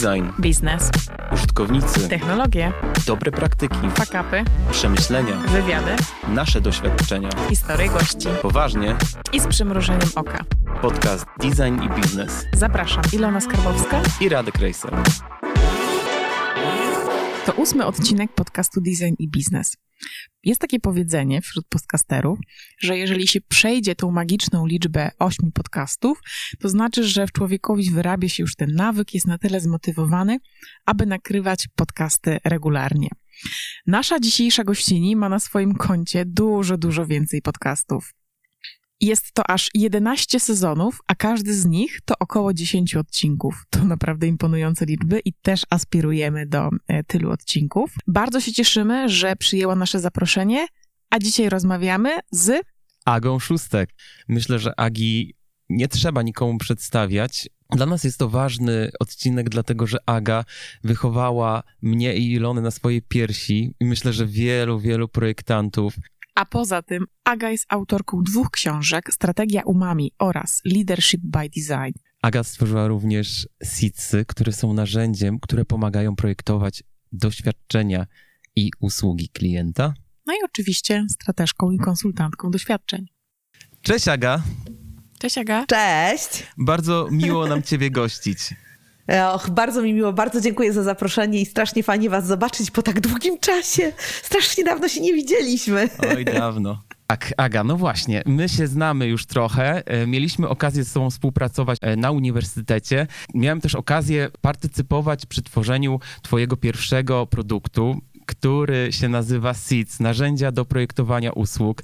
Design, biznes, użytkownicy, technologie, dobre praktyki, fakapy, przemyślenia, wywiady, nasze doświadczenia. historie gości Poważnie, i z przymrużeniem oka. podcast Design i Biznes Zapraszam, Ilona Skarbowska. i Radek Rejser. To ósmy odcinek podcastu Design i Biznes. Jest takie powiedzenie wśród podcasterów, że jeżeli się przejdzie tą magiczną liczbę ośmiu podcastów, to znaczy, że w człowiekowi wyrabia się już ten nawyk, jest na tyle zmotywowany, aby nakrywać podcasty regularnie. Nasza dzisiejsza gościni ma na swoim koncie dużo, dużo więcej podcastów. Jest to aż 11 sezonów, a każdy z nich to około 10 odcinków. To naprawdę imponujące liczby i też aspirujemy do e, tylu odcinków. Bardzo się cieszymy, że przyjęła nasze zaproszenie, a dzisiaj rozmawiamy z Agą Szóstek. Myślę, że Agi nie trzeba nikomu przedstawiać. Dla nas jest to ważny odcinek, dlatego że Aga wychowała mnie i Ilonę na swojej piersi i myślę, że wielu, wielu projektantów. A poza tym Aga jest autorką dwóch książek: Strategia Umami oraz Leadership by Design. Aga stworzyła również SITSy, które są narzędziem, które pomagają projektować doświadczenia i usługi klienta. No i oczywiście strateżką i konsultantką doświadczeń. Cześć Aga, Cześć Aga. Cześć! bardzo miło nam Ciebie gościć. Och, bardzo mi miło, bardzo dziękuję za zaproszenie i strasznie fajnie Was zobaczyć po tak długim czasie. Strasznie dawno się nie widzieliśmy. Oj, dawno. Tak, Aga, no właśnie, my się znamy już trochę. E, Mieliśmy okazję z Tobą współpracować e, na uniwersytecie. Miałem też okazję partycypować przy tworzeniu Twojego pierwszego produktu, który się nazywa SITS, narzędzia do projektowania usług.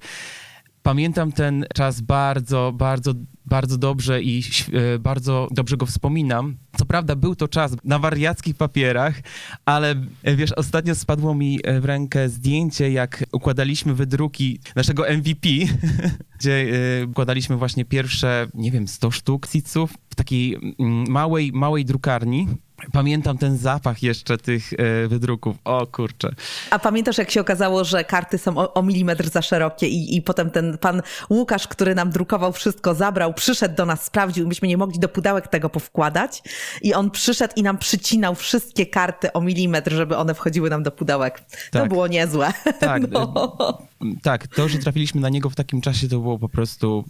Pamiętam ten czas bardzo, bardzo, bardzo dobrze i e, bardzo dobrze go wspominam. Co prawda był to czas na wariackich papierach, ale e, wiesz, ostatnio spadło mi e, w rękę zdjęcie, jak układaliśmy wydruki naszego MVP, gdzie układaliśmy właśnie pierwsze, nie wiem, 100 sztuk siców w takiej mm, małej, małej drukarni. Pamiętam ten zapach jeszcze tych e, wydruków. O kurczę. A pamiętasz, jak się okazało, że karty są o, o milimetr za szerokie i, i potem ten pan Łukasz, który nam drukował wszystko, zabrał, przyszedł do nas, sprawdził, myśmy nie mogli do pudełek tego powkładać i on przyszedł i nam przycinał wszystkie karty o milimetr, żeby one wchodziły nam do pudełek. To Tak. było niezłe. Tak, No. e, tak, to, że trafiliśmy na niego w takim czasie, to było po prostu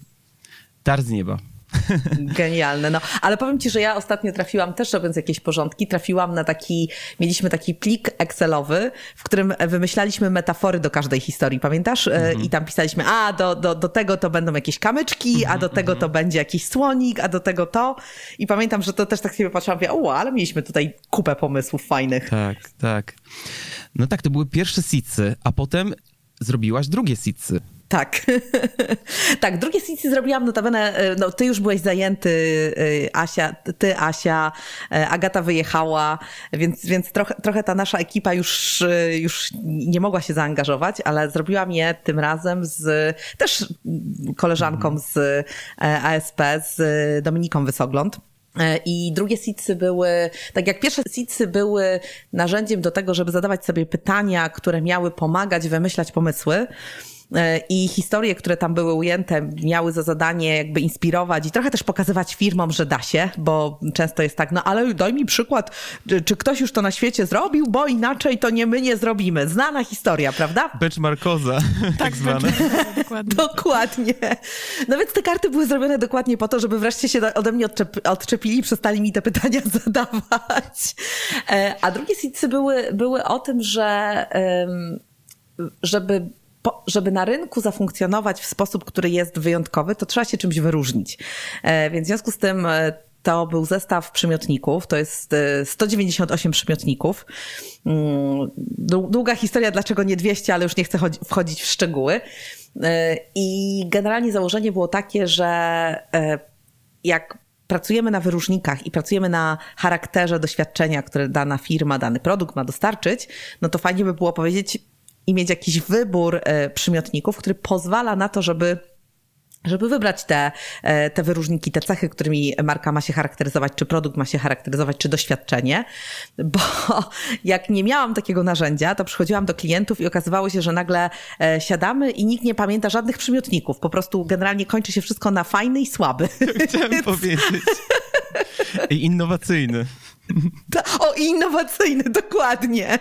dar z nieba. Genialne, no. Ale powiem ci, że ja ostatnio trafiłam, też robiąc jakieś porządki, trafiłam na taki, mieliśmy taki plik Excelowy, w którym wymyślaliśmy metafory do każdej historii, pamiętasz? E, I tam pisaliśmy, a do, do, do tego to będą jakieś kamyczki, a do tego to będzie jakiś słonik, a do tego to. I pamiętam, że to też tak sobie patrzyłam, mówię, o, ale mieliśmy tutaj kupę pomysłów fajnych. Tak, tak. No tak, to były pierwsze sicy, a potem zrobiłaś drugie sicy. Tak. tak, drugie sesji zrobiłam notabene, e, no ty już byłeś zajęty, e, Asia, ty Asia, e, Agata wyjechała, więc, więc trochę, trochę ta nasza ekipa już, już nie mogła się zaangażować, ale zrobiłam je tym razem z też koleżanką z e, ASP, z Dominiką Wysogląd. I drugie SITSy były, tak jak pierwsze SITSy były narzędziem do tego, żeby zadawać sobie pytania, które miały pomagać wymyślać pomysły. E, I historie, które tam były ujęte, miały za zadanie jakby inspirować i trochę też pokazywać firmom, że da się, bo często jest tak, no ale daj mi przykład, czy, czy ktoś już to na świecie zrobił, bo inaczej to nie my nie zrobimy. Znana historia, prawda? Benchmarkoza, tak zwane. Dokładnie. Dokładnie. No więc te karty były zrobione dokładnie po to, żeby wreszcie się ode mnie odczep- odczepili i przestali mi te pytania zadawać. E, A drugie sicy były, były o tym, że żeby, po, żeby na rynku zafunkcjonować w sposób, który jest wyjątkowy, to trzeba się czymś wyróżnić. E, Więc w związku z tym e, to był zestaw przymiotników, to jest e, 198 przymiotników. Mm, dłu- Długa historia, dlaczego nie 200, ale już nie chcę chodzi- wchodzić w szczegóły. E, I generalnie założenie było takie, że e, jak pracujemy na wyróżnikach i pracujemy na charakterze doświadczenia, które dana firma, dany produkt ma dostarczyć, no to fajnie by było powiedzieć i mieć jakiś wybór e, przymiotników, który pozwala na to, żeby żeby wybrać te, e, te wyróżniki, te cechy, którymi marka ma się charakteryzować, czy produkt ma się charakteryzować, czy doświadczenie. Bo jak nie miałam takiego narzędzia, to przychodziłam do klientów i okazywało się, że nagle e, siadamy i nikt nie pamięta żadnych przymiotników. Po prostu generalnie kończy się wszystko na fajny i słaby. Chciałem powiedzieć. I innowacyjny. O, innowacyjny, dokładnie.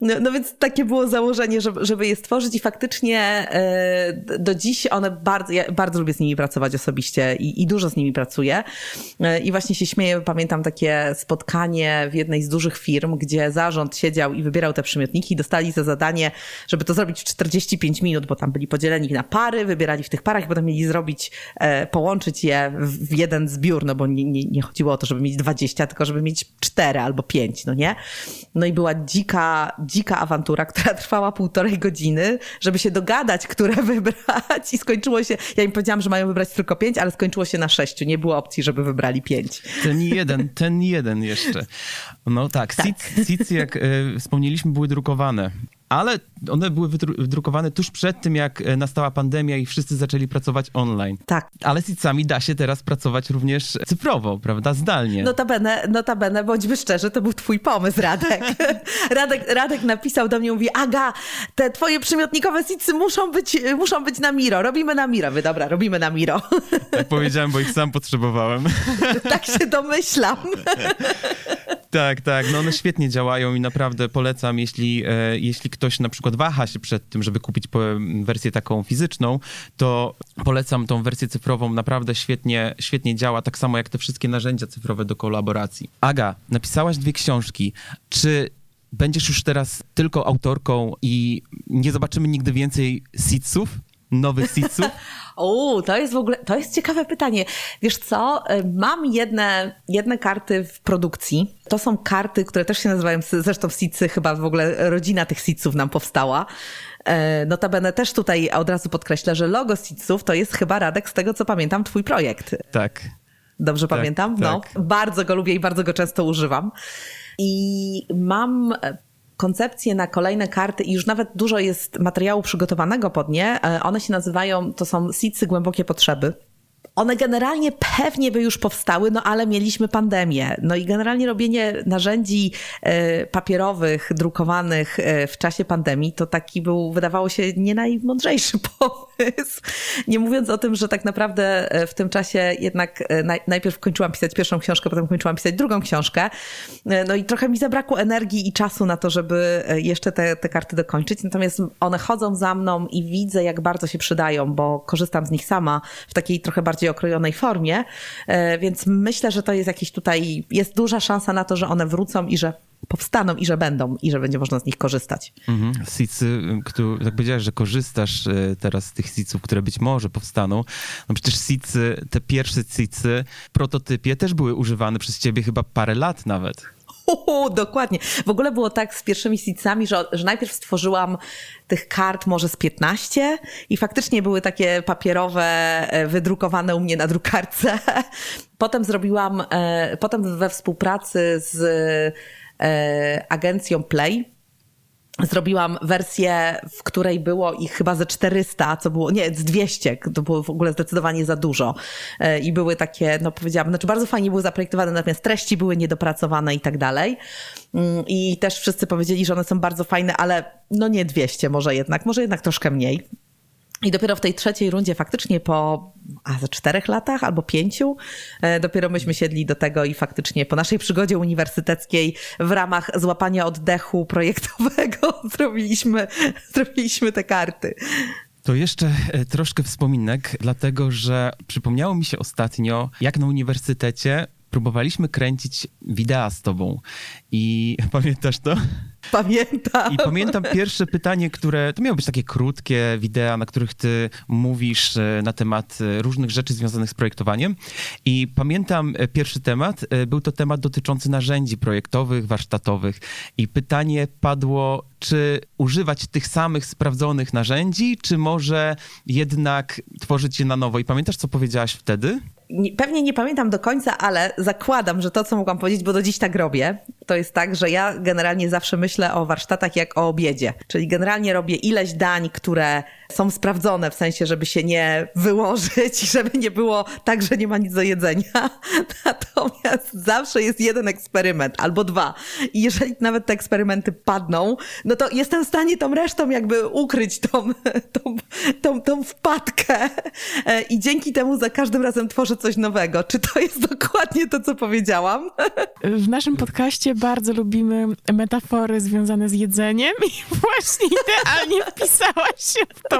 No, no, więc takie było założenie, żeby, żeby je stworzyć i faktycznie e, do dziś one bardzo, ja bardzo lubię z nimi pracować osobiście i, i dużo z nimi pracuję. E, I właśnie się śmieję, pamiętam takie spotkanie w jednej z dużych firm, gdzie zarząd siedział i wybierał te przymiotniki i dostali za zadanie, żeby to zrobić w 45 minut, bo tam byli podzieleni na pary, wybierali w tych parach i potem mieli zrobić, e, połączyć je w, jeden zbiór, no bo nie, nie, nie chodziło o to, żeby mieć 20, tylko żeby mieć 4 albo 5, no nie? No i była dzika, dzika awantura, która trwała półtorej godziny, żeby się dogadać, które wybrać i skończyło się, ja im powiedziałam, że mają wybrać tylko 5, ale skończyło się na 6. Nie było opcji, żeby wybrali 5. Ten jeden, ten jeden jeszcze. No tak, tak. SIC, jak y, wspomnieliśmy, były drukowane ale one były wydrukowane tuż przed tym, jak e, nastała pandemia i wszyscy zaczęli pracować online. Tak. Ale z sami da się teraz pracować również cyfrowo, prawda? Zdalnie. Notabene, notabene, bądźmy szczerzy, to był twój pomysł, Radek. Radek, Radek napisał do mnie, mówi, Aga, te twoje przymiotnikowe sicy muszą być, muszą być na Miro. Robimy na Miro. Wy, dobra, robimy na Miro. Tak powiedziałem, bo ich sam potrzebowałem. tak się domyślam. Tak, tak. No one świetnie działają i naprawdę polecam, jeśli, e, jeśli ktoś na przykład waha się przed tym, żeby kupić wersję taką fizyczną, to polecam tą wersję cyfrową. Naprawdę świetnie, świetnie działa, tak samo jak te wszystkie narzędzia cyfrowe do kolaboracji. Aga, napisałaś dwie książki. Czy będziesz już teraz tylko autorką i nie zobaczymy nigdy więcej sitsów? Nowych seedsów? o, to jest w ogóle, to jest ciekawe pytanie. Wiesz co, mam jedne, jedne karty w produkcji. To są karty, które też się nazywają, zresztą seedsy, chyba w ogóle rodzina tych seedsów nam powstała. E, notabene też tutaj od razu podkreślę, że logo seedsów to jest chyba, Radek, z tego co pamiętam, twój projekt. Tak. Dobrze tak, pamiętam? No, tak. bardzo go lubię i bardzo go często używam. I mam koncepcje na kolejne karty i już nawet dużo jest materiału przygotowanego pod nie. E, one się nazywają, to są sicy głębokie potrzeby. One generalnie pewnie by już powstały, no ale mieliśmy pandemię. No i generalnie robienie narzędzi e, papierowych, drukowanych e, w czasie pandemii, to taki był, wydawało się, nie najmądrzejszy pomysł. Nie mówiąc o tym, że tak naprawdę e, w tym czasie jednak najpierw kończyłam pisać pierwszą książkę, potem kończyłam pisać drugą książkę. No i trochę mi zabrakło energii i czasu na to, żeby jeszcze te, te karty dokończyć. Natomiast one chodzą za mną i widzę, jak bardzo się przydają, bo korzystam z nich sama w takiej trochę bardziej bardziej okrojonej formie, e, więc myślę, że to jest jakiś tutaj, jest duża szansa na to, że one wrócą i że powstaną i że będą i że będzie można z nich korzystać. Mhm. Sicy, który, tak powiedziałeś, że korzystasz e, teraz z tych siców, które być może powstaną. No przecież sicy, te pierwsze sicy w prototypie też były używane przez ciebie chyba parę lat nawet. Uhu, dokładnie. W ogóle było tak z pierwszymi sicami, że, że najpierw stworzyłam tych kart może z 15 i faktycznie były takie papierowe, e, wydrukowane u mnie na drukarce. Potem zrobiłam, e, potem we współpracy z e, agencją Play, Zrobiłam wersję, w której było ich chyba ze 400, co było, nie, z 200, to było w ogóle zdecydowanie za dużo. E, I były takie, no powiedziałabym, znaczy bardzo fajnie były zaprojektowane, natomiast treści były niedopracowane i tak dalej. Mm, I też wszyscy powiedzieli, że one są bardzo fajne, ale no nie 200 może jednak, może jednak troszkę mniej. I dopiero w tej trzeciej rundzie, faktycznie po a, za czterech latach albo pięciu, e, dopiero myśmy siedli do tego i faktycznie po naszej przygodzie uniwersyteckiej w ramach złapania oddechu projektowego zrobiliśmy, zrobiliśmy te karty. To jeszcze e, troszkę wspominek, dlatego że przypomniało mi się ostatnio, jak na uniwersytecie próbowaliśmy kręcić wideo z tobą. I pamiętasz to? Pamiętam. I pamiętam pierwsze pytanie, które to miało być takie krótkie wideo, na których ty mówisz e, na temat e, różnych rzeczy związanych z projektowaniem. I pamiętam e, pierwszy temat, był to temat dotyczący narzędzi projektowych, warsztatowych. I pytanie padło, czy używać tych samych sprawdzonych narzędzi, czy może jednak tworzyć je na nowo. I pamiętasz, co powiedziałaś wtedy? Pewnie nie pamiętam do końca, ale zakładam, że to, co mogłam powiedzieć, bo do dziś tak robię, to jest tak, że ja generalnie zawsze myślę o warsztatach jak o obiedzie. Czyli generalnie robię ileś dań, które są sprawdzone w sensie, żeby się nie wyłożyć i żeby nie było tak, że nie ma nic do jedzenia. Natomiast zawsze jest jeden eksperyment albo dwa. I jeżeli nawet te eksperymenty padną, no to jestem w stanie tą resztą jakby ukryć tą, tą, tą, tą wpadkę. I dzięki temu za każdym razem tworzę coś nowego. Czy to jest dokładnie to, co powiedziałam? W naszym podcaście bardzo lubimy metafory związane z jedzeniem i właśnie idealnie wpisałaś się w to,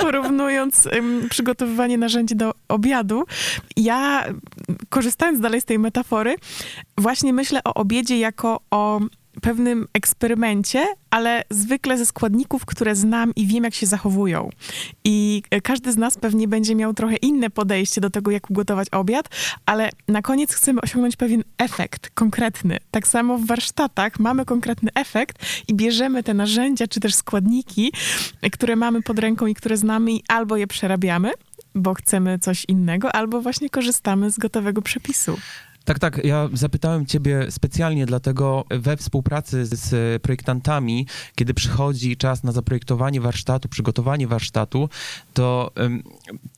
porównując um, przygotowywanie narzędzi do obiadu. Ja, korzystając dalej z tej metafory, właśnie myślę o obiedzie jako o pewnym eksperymencie, ale zwykle ze składników, które znam i wiem, jak się zachowują. I każdy z nas pewnie będzie miał trochę inne podejście do tego, jak ugotować obiad, ale na koniec chcemy osiągnąć pewien efekt konkretny. Tak samo w warsztatach mamy konkretny efekt i bierzemy te narzędzia, czy też składniki, które mamy pod ręką i które znamy, i albo je przerabiamy, bo chcemy coś innego, albo właśnie korzystamy z gotowego przepisu. Tak, tak. Ja zapytałem Ciebie specjalnie, dlatego we współpracy z projektantami, kiedy przychodzi czas na zaprojektowanie warsztatu, przygotowanie warsztatu, to um,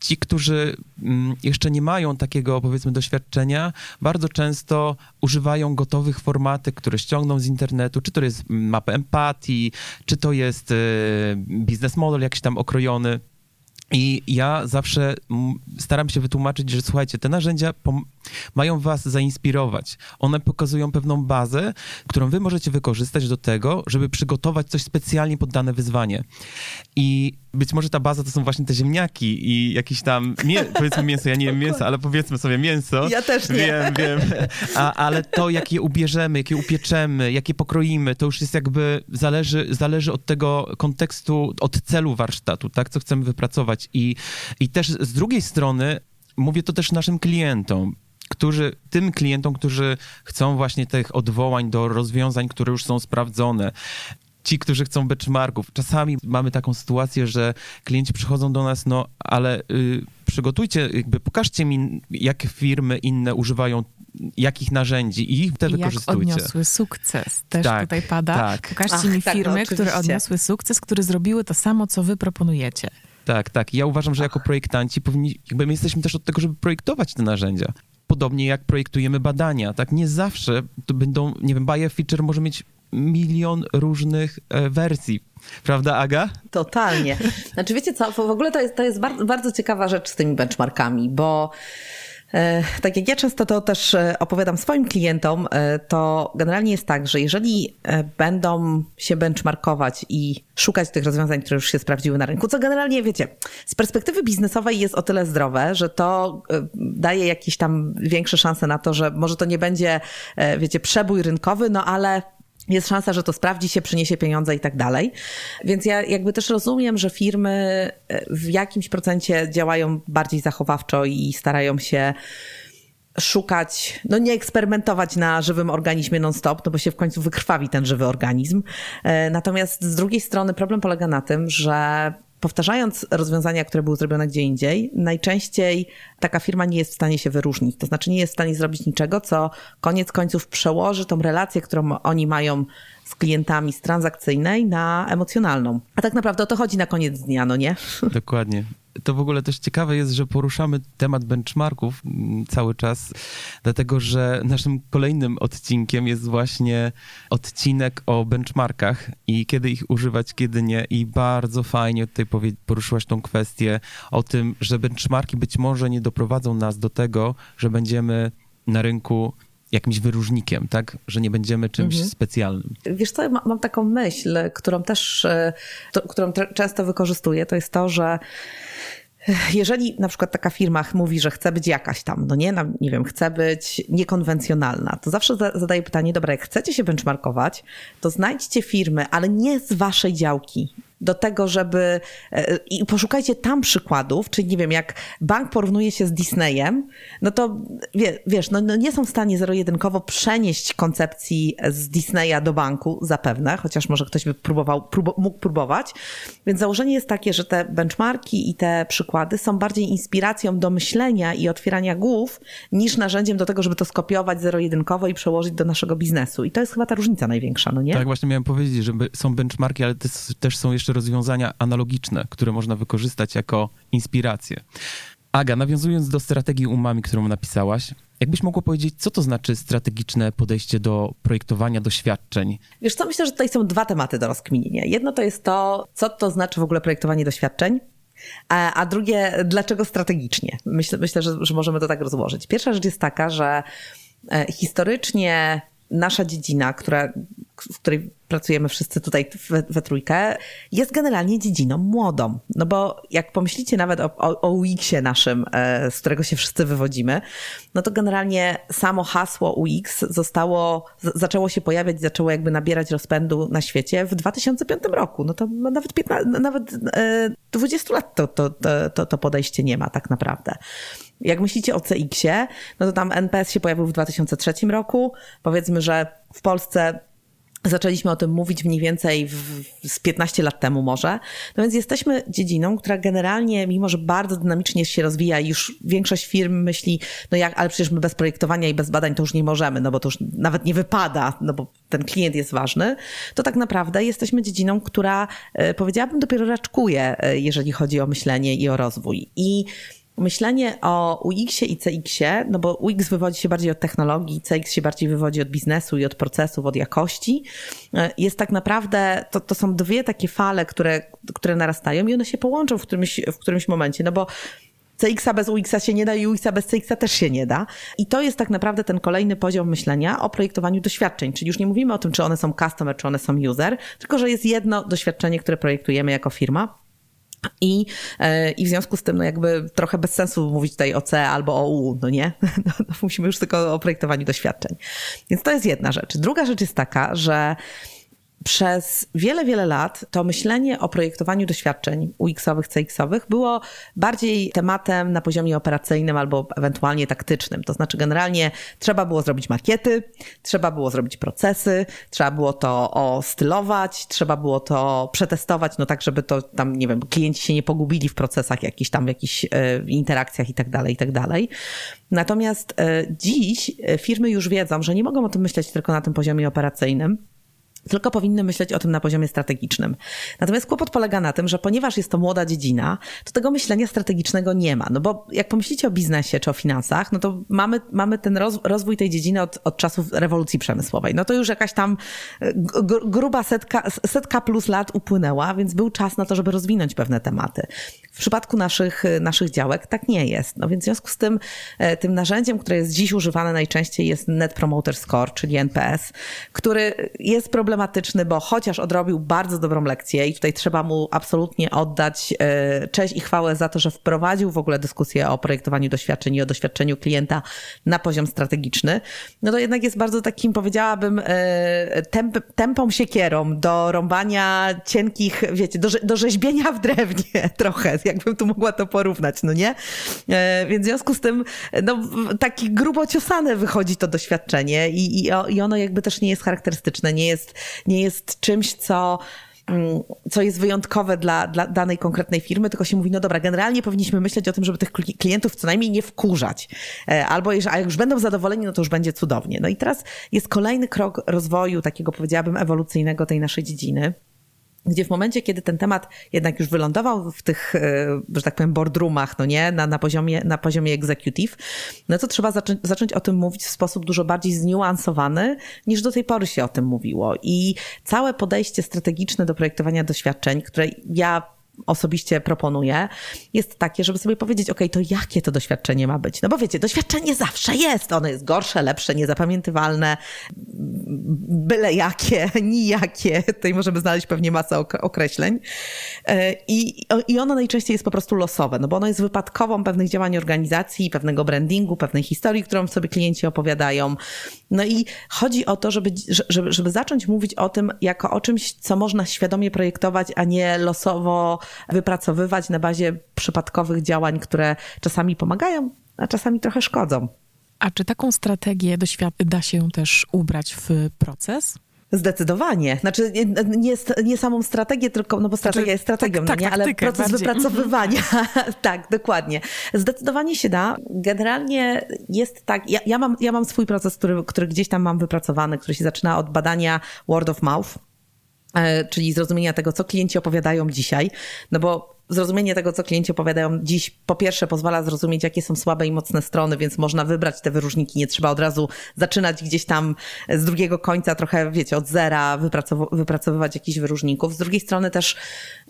ci, którzy um, jeszcze nie mają takiego, powiedzmy, doświadczenia, bardzo często używają gotowych formatek, które ściągną z internetu, czy to jest mapa empatii, czy to jest y, biznes model jakiś tam okrojony. I ja zawsze staram się wytłumaczyć, że słuchajcie, te narzędzia mają was zainspirować. One pokazują pewną bazę, którą wy możecie wykorzystać do tego, żeby przygotować coś specjalnie pod dane wyzwanie. I być może ta baza to są właśnie te ziemniaki i jakieś tam, mię, powiedzmy mięso, ja nie wiem mięsa, ale powiedzmy sobie mięso. Ja też nie. Wiem, wiem. A, ale to, jak je ubierzemy, jak je upieczemy, jak je pokroimy, to już jest jakby, zależy, zależy od tego kontekstu, od celu warsztatu, tak, co chcemy wypracować. I, I też z drugiej strony, mówię to też naszym klientom, którzy, tym klientom, którzy chcą właśnie tych odwołań do rozwiązań, które już są sprawdzone, ci, którzy chcą benchmarków. Czasami mamy taką sytuację, że klienci przychodzą do nas, no ale y, przygotujcie, jakby pokażcie mi, jakie firmy inne używają jakich narzędzi i ich te I wykorzystujcie. Jak odniosły sukces, też tak, tutaj pada. Tak. Pokażcie Ach, mi tak, firmy, no, które odniosły sukces, które zrobiły to samo, co wy proponujecie. Tak, tak. Ja uważam, że jako projektanci powinni, jakby my jesteśmy też od tego, żeby projektować te narzędzia. Podobnie jak projektujemy badania, tak? Nie zawsze to będą, nie wiem, Bayer Feature może mieć milion różnych e, wersji. Prawda, Aga? Totalnie. Znaczy, wiecie co, w ogóle to jest, to jest bardzo, bardzo ciekawa rzecz z tymi benchmarkami, bo tak jak ja często to też e, opowiadam swoim klientom, to generalnie jest tak, że jeżeli będą się benchmarkować i szukać tych rozwiązań, które już się sprawdziły na rynku, co generalnie, wiecie, z perspektywy biznesowej jest o tyle zdrowe, że to daje jakieś tam większe szanse na to, że może to nie będzie, wiecie, przebój rynkowy, no ale jest szansa, że to sprawdzi się, przyniesie pieniądze i tak dalej. Więc ja jakby też rozumiem, że firmy e, w jakimś procencie działają bardziej zachowawczo i starają się szukać, no nie eksperymentować na żywym organizmie non-stop, no bo się w końcu wykrwawi ten żywy organizm. E, natomiast z drugiej strony problem polega na tym, że powtarzając rozwiązania, które były zrobione gdzie indziej, najczęściej taka firma nie jest w stanie się wyróżnić. To znaczy nie jest w stanie zrobić niczego, co koniec końców przełoży tą relację, którą oni mają z klientami z transakcyjnej na emocjonalną. A tak naprawdę o to chodzi na koniec dnia, no nie? Dokładnie to w ogóle też ciekawe jest, że poruszamy temat benchmarków mm, cały czas, dlatego że naszym kolejnym odcinkiem jest właśnie odcinek o benchmarkach i kiedy ich używać, kiedy nie. I bardzo fajnie tutaj poruszyłaś tą kwestię o tym, że benchmarki być może nie doprowadzą nas do tego, że będziemy na rynku jakimś wyróżnikiem, tak? Że nie będziemy czymś mhm. specjalnym. Wiesz co, mam taką myśl, którą też, e, to, którą często wykorzystuję, to jest to, że jeżeli na przykład taka firma mówi, że chce być jakaś tam, no nie, nie wiem, chce być niekonwencjonalna, to zawsze zadaję pytanie, dobra, jak chcecie się benchmarkować, to znajdźcie firmy, ale nie z waszej działki, do tego, żeby. e, I poszukajcie tam przykładów, czyli nie wiem, jak bank porównuje się z Disneyem, no to wie, wiesz, no, no nie są w stanie zero-jedynkowo przenieść koncepcji z Disneya do banku, zapewne, chociaż może ktoś by próbował, próbo, mógł próbować. Więc założenie jest takie, że te benchmarki i te przykłady są bardziej inspiracją do myślenia i otwierania głów, niż narzędziem do tego, żeby to skopiować zero-jedynkowo i przełożyć do naszego biznesu. I to jest chyba ta różnica największa, no nie? Tak, właśnie miałem powiedzieć, że są benchmarki, ale też są jeszcze rozwiązania analogiczne, które można wykorzystać jako inspirację. Aga, nawiązując do strategii umami, którą napisałaś, jakbyś mogła powiedzieć, co to znaczy strategiczne podejście do projektowania doświadczeń? Wiesz co, myślę, że tutaj są dwa tematy do rozkminienia. Jedno to jest to, co to znaczy w ogóle projektowanie doświadczeń, a, drugie, dlaczego strategicznie. Myślę, myślę że, że możemy to tak rozłożyć. Pierwsza rzecz jest taka, że e, historycznie nasza dziedzina, która, w której pracujemy wszyscy tutaj we, we trójkę, jest generalnie dziedziną młodą. No bo jak pomyślicie nawet o, o, o UX-ie naszym, e, z którego się wszyscy wywodzimy, no to generalnie samo hasło UX zostało, zaczęło się pojawiać, zaczęło jakby nabierać rozpędu na świecie w 2005 roku. No to nawet, 15, nawet e, 20 lat to, to, to, to, to podejście nie ma tak naprawdę. Jak myślicie o CX-ie, no to tam NPS się pojawił w 2003 roku. Powiedzmy, że w Polsce Zaczęliśmy o tym mówić mniej więcej w, z 15 lat temu może. No więc jesteśmy dziedziną, która generalnie, mimo że bardzo dynamicznie się rozwija i już większość firm myśli, no jak, ale przecież my bez projektowania i bez badań to już nie możemy, no bo to już nawet nie wypada, no bo ten klient jest ważny, to tak naprawdę jesteśmy dziedziną, która e, powiedziałabym dopiero raczkuje, e, jeżeli chodzi o myślenie i o rozwój. I myślenie o UX-ie i CX-ie, no bo UX wywodzi się bardziej od technologii, CX się bardziej wywodzi od biznesu i od procesów, od jakości, e, jest tak naprawdę, to, to są dwie takie fale, które, które narastają i one się połączą w którymś, w którymś momencie, no bo CX-a bez UX-a się nie da i UX-a bez CX-a też się nie da. I to jest tak naprawdę ten kolejny poziom myślenia o projektowaniu doświadczeń. Czyli już nie mówimy o tym, czy one są customer, czy one są user, tylko że jest jedno doświadczenie, które projektujemy jako firma. I, e, I w związku z tym, no jakby trochę bez sensu mówić tutaj o C albo o U, no nie? No, no musimy już tylko o projektowaniu doświadczeń. Więc to jest jedna rzecz. Druga rzecz jest taka, że przez wiele, wiele lat to myślenie o projektowaniu doświadczeń UX-owych, CX-owych było bardziej tematem na poziomie operacyjnym albo ewentualnie taktycznym. To znaczy, generalnie trzeba było zrobić makiety, trzeba było zrobić procesy, trzeba było to ostylować, trzeba było to przetestować, no tak, żeby to tam, nie wiem, klienci się nie pogubili w procesach jakichś tam, w jakichś e, interakcjach i tak dalej, i tak dalej. Natomiast e, dziś firmy już wiedzą, że nie mogą o tym myśleć tylko na tym poziomie operacyjnym, tylko powinny myśleć o tym na poziomie strategicznym. Natomiast kłopot polega na tym, że ponieważ jest to młoda dziedzina, to tego myślenia strategicznego nie ma. No bo jak pomyślicie o biznesie czy o finansach, no to mamy, mamy ten roz, rozwój tej dziedziny od, od czasów rewolucji przemysłowej. No to już jakaś tam gr gruba setka, setka plus lat upłynęła, więc był czas na to, żeby rozwinąć pewne tematy. W przypadku naszych, naszych działek tak nie jest. No więc w związku z tym, tym narzędziem, które jest dziś używane najczęściej jest Net Promoter Score, czyli NPS, który jest problematyczny, bo chociaż odrobił bardzo dobrą lekcję i tutaj trzeba mu absolutnie oddać cześć i chwałę za to, że wprowadził w ogóle dyskusję o projektowaniu doświadczeń i o doświadczeniu klienta na poziom strategiczny, no to jednak jest bardzo takim, powiedziałabym, temp, tempą siekierą do rąbania cienkich, wiecie, do, do rzeźbienia w drewnie trochę, jakbym tu mogła to porównać, no nie? E, więc w związku z tym, no, taki grubo ciosane wychodzi to doświadczenie i, i, i ono jakby też nie jest charakterystyczne, nie jest, nie jest czymś, co co jest wyjątkowe dla, dla danej konkretnej firmy, tylko się mówi, no dobra, generalnie powinniśmy myśleć o tym, żeby tych klientów co najmniej nie wkurzać. Albo a jak już będą zadowoleni, no to już będzie cudownie. No i teraz jest kolejny krok rozwoju takiego, powiedziałabym, ewolucyjnego tej naszej dziedziny gdzie w momencie, kiedy ten temat jednak już wylądował w tych, że tak powiem, boardroomach, no nie, na, na, poziomie, na poziomie executive, no to trzeba zacząć, zacząć o tym mówić w sposób dużo bardziej zniuansowany, niż do tej pory się o tym mówiło. I całe podejście strategiczne do projektowania doświadczeń, które ja osobiście proponuję, jest takie, żeby sobie powiedzieć, ok, to jakie to doświadczenie ma być? No bo wiecie, doświadczenie zawsze jest, ono jest gorsze, lepsze, niezapamiętywalne, byle jakie, nijakie, tutaj możemy znaleźć pewnie masę określeń. E, I, I ono najczęściej jest po prostu losowe, no bo ono jest wypadkową pewnych działań organizacji, pewnego brandingu, pewnej historii, którą sobie klienci opowiadają. No i chodzi o to, żeby, żeby, żeby zacząć mówić o tym jako o czymś, co można świadomie projektować, a nie losowo wypracowywać na bazie przypadkowych działań, które czasami pomagają, a czasami trochę szkodzą. A czy taką strategię da się też ubrać w proces? Zdecydowanie. Znaczy nie, nie, nie, samą strategię, tylko, no bo strategia znaczy, jest strategią, tak, no nie? ale proces bardziej. wypracowywania. tak, dokładnie. Zdecydowanie się da. Generalnie jest tak, ja, ja, mam, ja mam swój proces, który, który gdzieś tam mam wypracowany, który się zaczyna od badania word of mouth, czyli zrozumienia tego, co klienci opowiadają dzisiaj, no bo zrozumienie tego, co klienci opowiadają dziś, po pierwsze pozwala zrozumieć, jakie są słabe i mocne strony, więc można wybrać te wyróżniki. Nie trzeba od razu zaczynać gdzieś tam z drugiego końca, trochę, wiecie, od zera wypracow wypracowywać jakichś wyróżników. Z drugiej strony też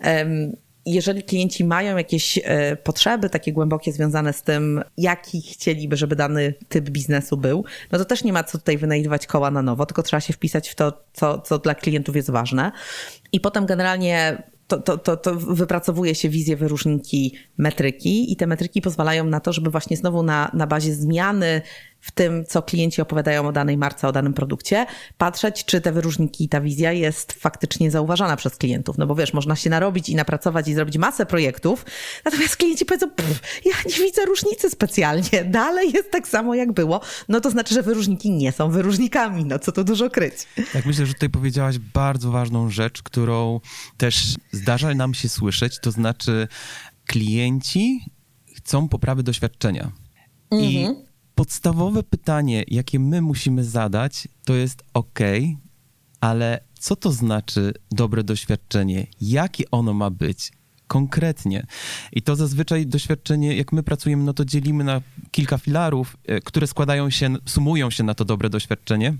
um, jeżeli klienci mają jakieś e, potrzeby takie głębokie związane z tym, jaki chcieliby, żeby dany typ biznesu był, no to też nie ma co tutaj wynajdywać koła na nowo, tylko trzeba się wpisać w to, co, co dla klientów jest ważne. I potem generalnie to, to, to, to wypracowuje się wizję wyróżniki metryki i te metryki pozwalają na to, żeby właśnie znowu na, na bazie zmiany w tym, co klienci opowiadają o danej marce, o danym produkcie, patrzeć, czy te wyróżniki i ta wizja jest faktycznie zauważana przez klientów. No bo wiesz, można się narobić i napracować i zrobić masę projektów, natomiast klienci powiedzą, ja nie widzę różnicy specjalnie, dalej jest tak samo jak było, no to znaczy, że wyróżniki nie są wyróżnikami, no co to dużo kryć. Tak, myślę, że tutaj powiedziałaś bardzo ważną rzecz, którą też zdarza nam się słyszeć, to znaczy klienci chcą poprawy doświadczenia. Mhm. I podstawowe pytanie, jakie my musimy zadać, to jest ok, ale co to znaczy dobre doświadczenie? Jakie ono ma być? Konkretnie. I to zazwyczaj doświadczenie, jak my pracujemy, no to dzielimy na kilka filarów, e, które składają się, sumują się na to dobre doświadczenie.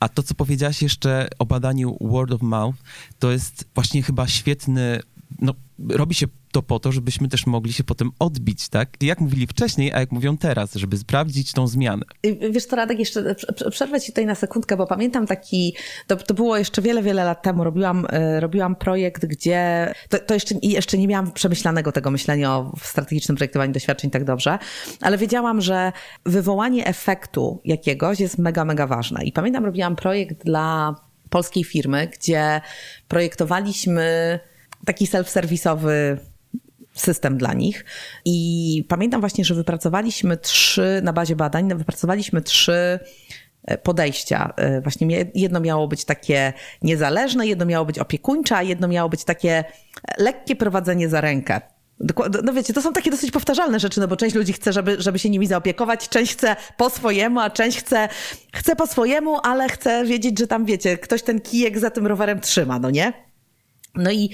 A to, co powiedziałaś jeszcze o badaniu word of mouth, to jest właśnie chyba świetny, no, robi się to po to, żebyśmy też mogli się potem odbić, tak? Jak mówili wcześniej, a jak mówią teraz, żeby sprawdzić tą zmianę. Wiesz to Radek, jeszcze przerwę ci tutaj na sekundkę, bo pamiętam taki, to, to było jeszcze wiele, wiele lat temu, robiłam, e, robiłam projekt, gdzie, to, to jeszcze, jeszcze nie miałam przemyślanego tego myślenia o strategicznym projektowaniu doświadczeń tak dobrze, ale wiedziałam, że wywołanie efektu jakiegoś jest mega, mega ważne. I pamiętam, robiłam projekt dla polskiej firmy, gdzie projektowaliśmy taki self-serwisowy system dla nich. I pamiętam właśnie, że wypracowaliśmy trzy, na bazie badań, wypracowaliśmy trzy e, podejścia. E, właśnie jedno miało być takie niezależne, jedno miało być opiekuńcze, a jedno miało być takie lekkie prowadzenie za rękę. No wiecie, to są takie dosyć powtarzalne rzeczy, no bo część ludzi chce, żeby, żeby się nimi zaopiekować, część chce po swojemu, a część chce, chce po swojemu, ale chce wiedzieć, że tam wiecie, ktoś ten kijek za tym rowerem trzyma, no nie? No i,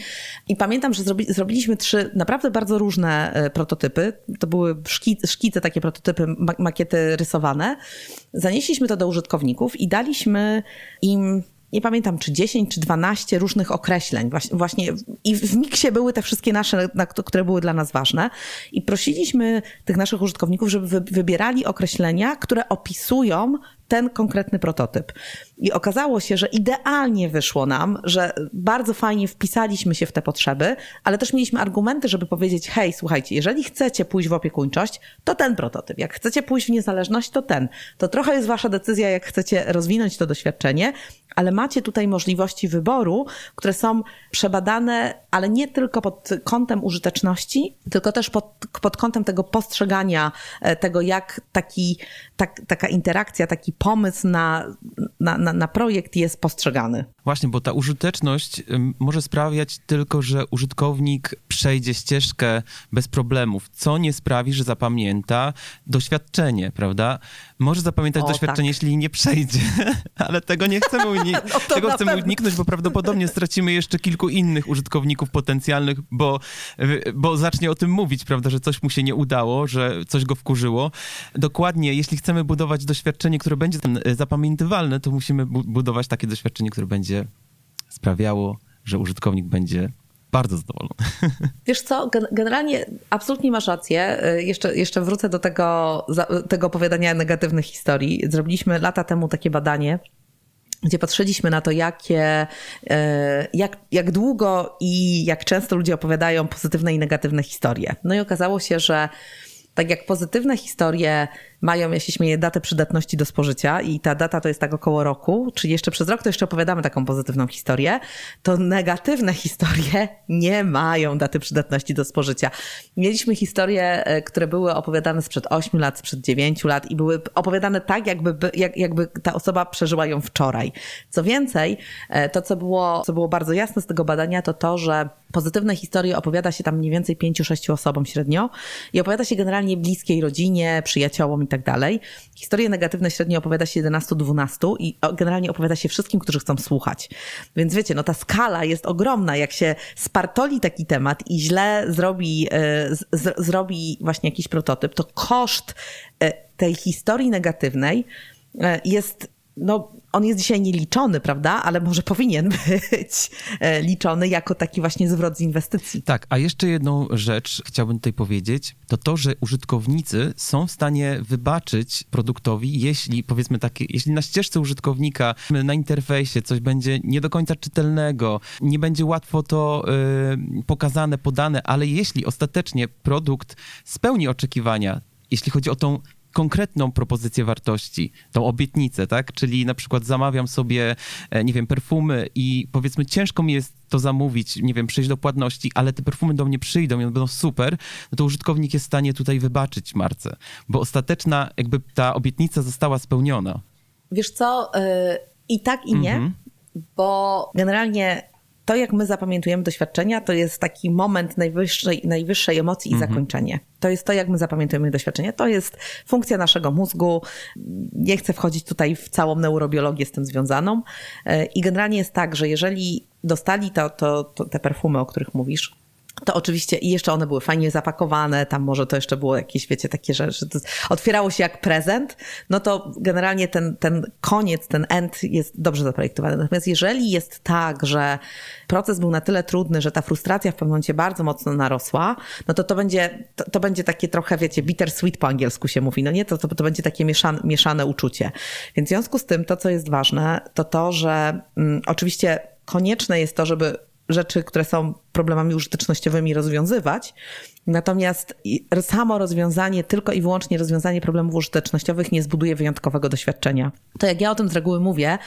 i pamiętam, że zrobi, zrobiliśmy trzy naprawdę bardzo różne e, prototypy. To były szkice, szkice takie prototypy, makiety rysowane. Zanieśliśmy to do użytkowników i daliśmy im nie pamiętam, czy 10, czy 12 różnych określeń. Właśnie i w miksie były te wszystkie nasze, które były dla nas ważne. I prosiliśmy tych naszych użytkowników, żeby wybierali określenia, które opisują ten konkretny prototyp. I okazało się, że idealnie wyszło nam, że bardzo fajnie wpisaliśmy się w te potrzeby, ale też mieliśmy argumenty, żeby powiedzieć: hej, słuchajcie, jeżeli chcecie pójść w opiekuńczość, to ten prototyp. Jak chcecie pójść w niezależność, to ten. To trochę jest wasza decyzja, jak chcecie rozwinąć to doświadczenie, ale macie tutaj możliwości wyboru, które są przebadane, ale nie tylko pod kątem użyteczności, tylko też pod, pod kątem tego postrzegania e, tego, jak taki, tak, taka interakcja, taki pomysł na, na, na, na projekt jest postrzegany. Właśnie, bo ta użyteczność może sprawiać tylko, że użytkownik przejdzie ścieżkę bez problemów, co nie sprawi, że zapamięta doświadczenie, prawda? Może zapamiętać o, doświadczenie, tak. jeśli nie przejdzie, ale tego nie chcemy, uni- no tego chcemy uniknąć, bo prawdopodobnie stracimy jeszcze kilku innych użytkowników potencjalnych, bo, bo zacznie o tym mówić, prawda, że coś mu się nie udało, że coś go wkurzyło. Dokładnie, jeśli chcemy budować doświadczenie, które będzie zapamiętywalne, to musimy bu- budować takie doświadczenie, które będzie sprawiało, że użytkownik będzie bardzo zadowolony. Wiesz co, generalnie absolutnie masz rację. Y, jeszcze, jeszcze wrócę do tego, tego opowiadania negatywnych historii. Zrobiliśmy lata temu takie badanie, gdzie patrzyliśmy na to, jakie, y, jak, jak długo i jak często ludzie opowiadają pozytywne i negatywne historie. No i okazało się, że tak jak pozytywne historie mają, ja się śmieję, datę przydatności do spożycia i ta data to jest tak około roku, czyli jeszcze przez rok to jeszcze opowiadamy taką pozytywną historię, to negatywne historie nie mają daty przydatności do spożycia. Mieliśmy historie, e, które były opowiadane sprzed 8 lat, sprzed 9 lat i były opowiadane tak, jakby, jak, jakby ta osoba przeżyła ją wczoraj. Co więcej, e, to co było, co było bardzo jasne z tego badania, to to, że pozytywne historie opowiada się tam mniej więcej 5-6 osobom średnio i opowiada się generalnie bliskiej rodzinie, przyjaciołom i tak dalej. Historie negatywne średnio opowiada się 11-12 i generalnie opowiada się wszystkim, którzy chcą słuchać. Więc wiecie, no ta skala jest ogromna. Jak się spartoli taki temat i źle zrobi, e, z, zrobi właśnie jakiś prototyp, to koszt e, tej historii negatywnej e, jest no, on jest dzisiaj nieliczony, prawda? Ale może powinien być e, liczony jako taki właśnie zwrot z inwestycji. Tak, a jeszcze jedną rzecz chciałbym tutaj powiedzieć, to to, że użytkownicy są w stanie wybaczyć produktowi, jeśli powiedzmy takie, jeśli na ścieżce użytkownika, na interfejsie coś będzie nie do końca czytelnego, nie będzie łatwo to y, pokazane, podane, ale jeśli ostatecznie produkt spełni oczekiwania, jeśli chodzi o tą konkretną propozycję wartości, tą obietnicę, tak? Czyli na przykład zamawiam sobie, e, nie wiem, perfumy i powiedzmy ciężko mi jest to zamówić, nie wiem, przejść do płatności, ale te perfumy do mnie przyjdą i one będą super, no to użytkownik jest w stanie tutaj wybaczyć marce, bo ostateczna jakby ta obietnica została spełniona. Wiesz co, yy, i tak i nie, mm -hmm. bo generalnie to, jak my zapamiętujemy doświadczenia, to jest taki moment najwyższej, najwyższej emocji i mhm. zakończenie. To jest to, jak my zapamiętujemy doświadczenia. To jest funkcja naszego mózgu. Nie chcę wchodzić tutaj w całą neurobiologię z tym związaną. E, I generalnie jest tak, że jeżeli dostali to, to, to te perfumy, o których mówisz, to oczywiście i jeszcze one były fajnie zapakowane, tam może to jeszcze było jakieś, wiecie, takie, że, otwierało się jak prezent, no to generalnie ten, ten koniec, ten end jest dobrze zaprojektowany. Natomiast jeżeli jest tak, że proces był na tyle trudny, że ta frustracja w pewnym momencie bardzo mocno narosła, no to to będzie, to, to będzie takie trochę, wiecie, bitter sweet po angielsku się mówi, no nie, to, to, to będzie takie mieszane, mieszane uczucie. Więc w związku z tym to, co jest ważne, to to, że mm, oczywiście konieczne jest to, żeby rzeczy, które są problemami użytecznościowymi rozwiązywać. Natomiast samo rozwiązanie, tylko i wyłącznie rozwiązanie problemów użytecznościowych nie zbuduje wyjątkowego doświadczenia. To jak ja o tym z reguły mówię,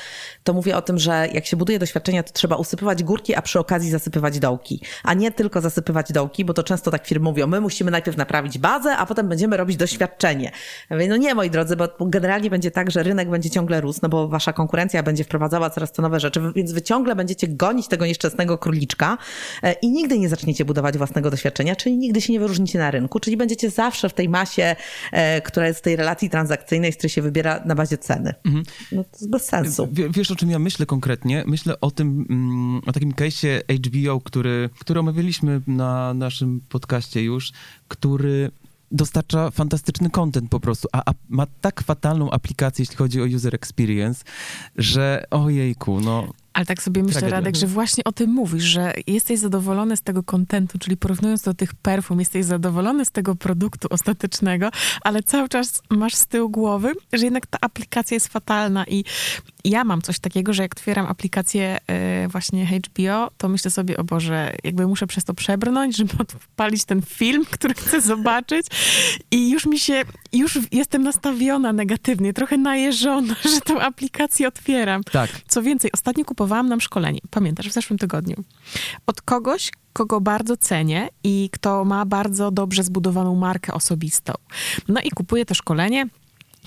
to mówię o tym, że jak się buduje doświadczenia, to trzeba usypywać górki, a przy okazji zasypywać dołki. A nie tylko zasypywać dołki, bo to często tak firmy mówią, my musimy najpierw naprawić bazę, a potem będziemy robić doświadczenie. no nie, moi drodzy, bo generalnie będzie tak, że rynek będzie ciągle rósł, no bo wasza konkurencja będzie wprowadzała coraz to nowe rzeczy, więc wy ciągle będziecie gonić tego nieszczęsnego króliczka e, i nigdy nie zaczniecie budować własnego doświadczenia, czyli nigdy się nie wyróżnicie na rynku, czyli będziecie zawsze w tej masie, e, która jest w tej relacji transakcyjnej, z której się wybiera na bazie ceny. Mhm. No to jest bez sensu. W, wiesz, o czym ja myślę konkretnie? Myślę o tym, mm, o takim case'ie HBO, który, który omawialiśmy na naszym podcaście już, który dostarcza fantastyczny content po prostu, a, a, ma tak fatalną aplikację, jeśli chodzi o user experience, że ojejku, no... Ale tak sobie myślę, Tragedia. Radek, że właśnie o tym mówisz, że jesteś zadowolony z tego kontentu, czyli porównując do tych perfum, jesteś zadowolony z tego produktu ostatecznego, ale cały czas masz z tyłu głowy, że jednak ta aplikacja jest fatalna i ja mam coś takiego, że jak otwieram aplikację y, właśnie HBO, to myślę sobie, o Boże, jakby muszę przez to przebrnąć, żeby odpalić ten film, który chcę zobaczyć i już mi się, już jestem nastawiona negatywnie, trochę najeżona, że tą aplikację otwieram. Tak. Co więcej, ostatnio kupowałam nam szkolenie, pamiętasz, w zeszłym tygodniu, od kogoś, kogo bardzo cenię i kto ma bardzo dobrze zbudowaną markę osobistą. No i kupuję to szkolenie,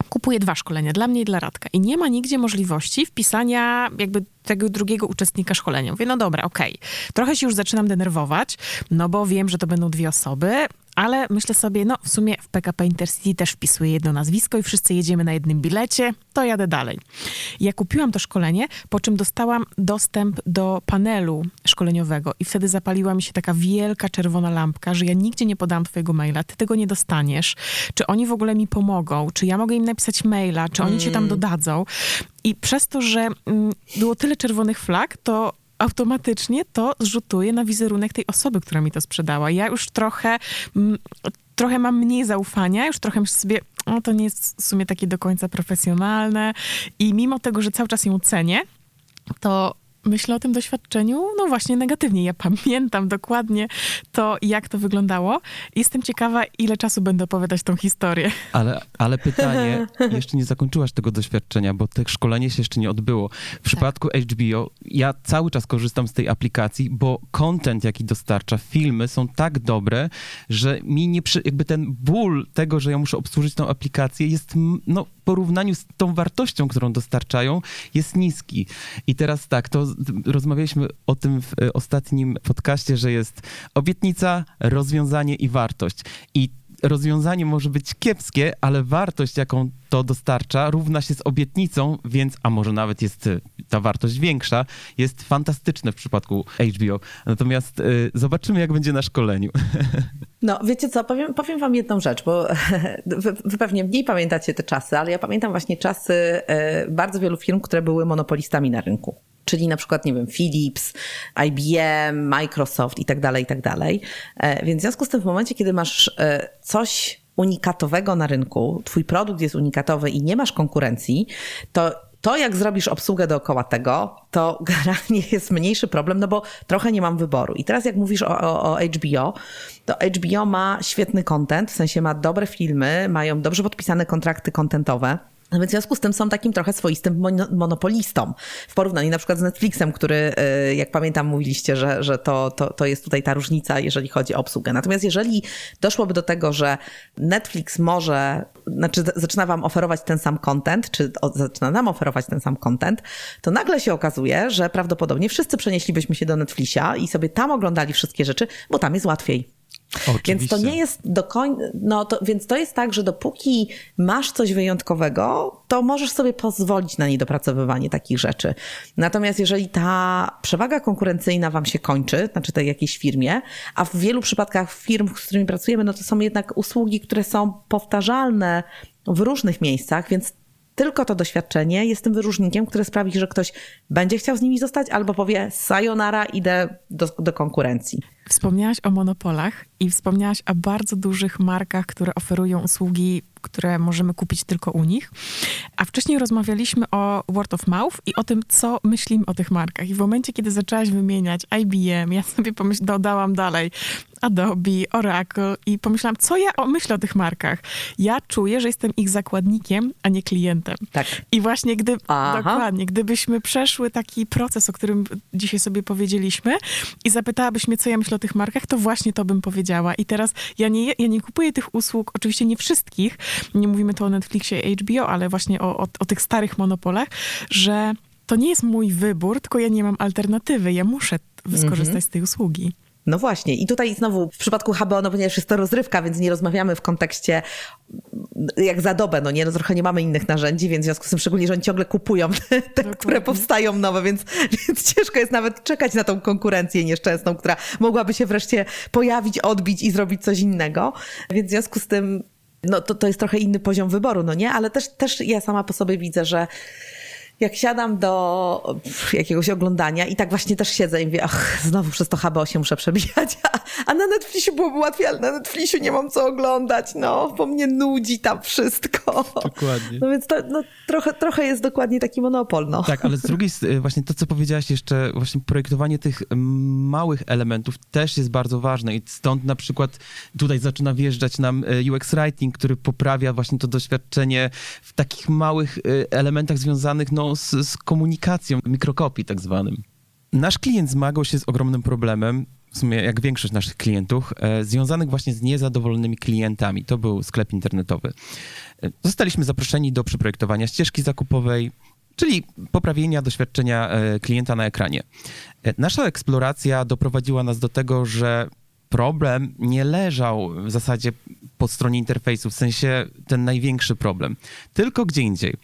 kupuję dwa szkolenia, dla mnie i dla Radka. I nie ma nigdzie możliwości wpisania jakby tego drugiego uczestnika szkolenia. Mówię, no dobra, okej. Okay. Trochę się już zaczynam denerwować, no bo wiem, że to będą dwie osoby, ale myślę sobie, no w sumie w PKP Intercity też wpisuję jedno nazwisko i wszyscy jedziemy na jednym bilecie, to jadę dalej. Ja kupiłam to szkolenie, po czym dostałam dostęp do panelu szkoleniowego i wtedy zapaliła mi się taka wielka czerwona lampka, że ja nigdzie nie podam twojego maila, ty tego nie dostaniesz, czy oni w ogóle mi pomogą, czy ja mogę im napisać maila, czy oni mm. cię tam dodadzą. I przez to, że mm, było tyle czerwonych flag, to automatycznie to zrzutuje na wizerunek tej osoby, która mi to sprzedała. Ja już trochę, mm, trochę mam mniej zaufania, już trochę sobie, no to nie jest w sumie takie do końca profesjonalne i mimo tego, że cały czas ją cenię, to myślę o tym doświadczeniu, no właśnie negatywnie. Ja pamiętam dokładnie to, jak to wyglądało. Jestem ciekawa, ile czasu będę opowiadać tą historię. Ale, ale pytanie, jeszcze nie zakończyłaś tego doświadczenia, bo te szkolenie się jeszcze nie odbyło. W przypadku HBO ja cały czas korzystam z tej aplikacji, bo content, jaki dostarcza, filmy są tak dobre, że mi nie przy, jakby ten ból tego, że ja muszę obsłużyć tą aplikację jest no, w porównaniu z tą wartością, którą dostarczają, jest niski. I teraz tak, to rozmawialiśmy o tym w e, ostatnim podcaście, że jest obietnica, rozwiązanie i wartość. I rozwiązanie może być kiepskie, ale wartość, jaką to dostarcza, równa się z obietnicą, więc, a może nawet jest y, ta wartość większa, jest fantastyczne w przypadku HBO. Natomiast y, zobaczymy, jak będzie na szkoleniu. No, wiecie co, powiem, powiem wam jedną rzecz, bo wy, wy, pewnie mniej pamiętacie te czasy, ale ja pamiętam właśnie czasy bardzo wielu firm, które były monopolistami na rynku czyli na przykład, nie wiem, Philips, IBM, Microsoft i tak dalej, i tak dalej. E, więc w związku z tym w momencie, kiedy masz e, coś unikatowego na rynku, twój produkt jest unikatowy i nie masz konkurencji, to to, jak zrobisz obsługę dookoła tego, to generalnie jest mniejszy problem, no bo trochę nie mam wyboru. I teraz, jak mówisz o, o, o, HBO, to HBO ma świetny content, w sensie ma dobre filmy, mają dobrze podpisane kontrakty kontentowe. Więc w związku z tym są takim trochę swoistym monopolistą w porównaniu na przykład z Netflixem, który, y, jak pamiętam, mówiliście, że, że to, to, to jest tutaj ta różnica, jeżeli chodzi o obsługę. Natomiast jeżeli doszłoby do tego, że Netflix może, znaczy zaczyna wam oferować ten sam content, czy zaczyna nam oferować ten sam content, to nagle się okazuje, że prawdopodobnie wszyscy przenieślibyśmy się do Netflixa i sobie tam oglądali wszystkie rzeczy, bo tam jest łatwiej. Oczywiście. Więc to nie jest do końca, no to, więc to jest tak, że dopóki masz coś wyjątkowego, to możesz sobie pozwolić na niedopracowywanie takich rzeczy. Natomiast jeżeli ta przewaga konkurencyjna wam się kończy, znaczy tej jakiejś firmie, a w wielu przypadkach firm, z którymi pracujemy, no to są jednak usługi, które są powtarzalne w różnych miejscach, więc tylko to doświadczenie jest tym wyróżnikiem, które sprawi, że ktoś będzie chciał z nimi zostać albo powie sayonara, idę do, do konkurencji. Wspomniałaś o monopolach i wspomniałaś o bardzo dużych markach, które oferują usługi, które możemy kupić tylko u nich. A wcześniej rozmawialiśmy o word of mouth i o tym, co myślimy o tych markach. I w momencie, kiedy zaczęłaś wymieniać IBM, ja sobie pomyśl, dodałam dalej Adobe, Oracle i pomyślałam, co ja myślę o tych markach. Ja czuję, że jestem ich zakładnikiem, a nie klientem. Tak. I właśnie gdy, dokładnie, gdybyśmy przeszły taki proces, o którym dzisiaj sobie powiedzieliśmy i zapytałabyś mnie, co ja myślę o tych markach, to właśnie to bym powiedziała. I teraz ja nie, ja nie kupuję tych usług, oczywiście nie wszystkich, nie mówimy tu o Netflixie i HBO, ale właśnie o, o, o tych starych monopolach, że to nie jest mój wybór, tylko ja nie mam alternatywy. Ja muszę skorzystać mm -hmm. z tej usługi. No właśnie. I tutaj znowu w przypadku HBO, no ponieważ jest to rozrywka, więc nie rozmawiamy w kontekście jak za dobę, no nie, no trochę nie mamy innych narzędzi, więc w związku z tym szczególnie, że oni ciągle kupują te, te które powstają nowe, więc, więc ciężko jest nawet czekać na tą konkurencję nieszczęsną, która mogłaby się wreszcie pojawić, odbić i zrobić coś innego. Więc w związku z tym no to, to jest trochę inny poziom wyboru, no nie? Ale też, też ja sama po sobie widzę, że jak siadam do jakiegoś oglądania i tak właśnie też siedzę i mówię, ach, znowu przez to HBO się muszę przebijać, a, a na Netflixie byłoby łatwiej, ale na Netflixie nie mam co oglądać, no, bo mnie nudzi tam wszystko. Dokładnie. No więc to no, trochę, trochę jest dokładnie taki monopol, no. Tak, ale z drugiej strony właśnie to, co powiedziałaś jeszcze, właśnie projektowanie tych małych elementów też jest bardzo ważne i stąd na przykład tutaj zaczyna wjeżdżać nam e, UX Writing, który poprawia właśnie to doświadczenie w takich małych e, elementach związanych, no, z, z komunikacją, mikrokopii tak zwanym. Nasz klient zmagał się z ogromnym problemem, w sumie jak większość naszych klientów, e, związanych właśnie z niezadowolonymi klientami. To był sklep internetowy. E, zostaliśmy zaproszeni do przeprojektowania ścieżki zakupowej, czyli poprawienia doświadczenia e, klienta na ekranie. E, nasza eksploracja doprowadziła nas do tego, że problem nie leżał w zasadzie po stronie interfejsu, w sensie ten największy problem, tylko gdzie indziej.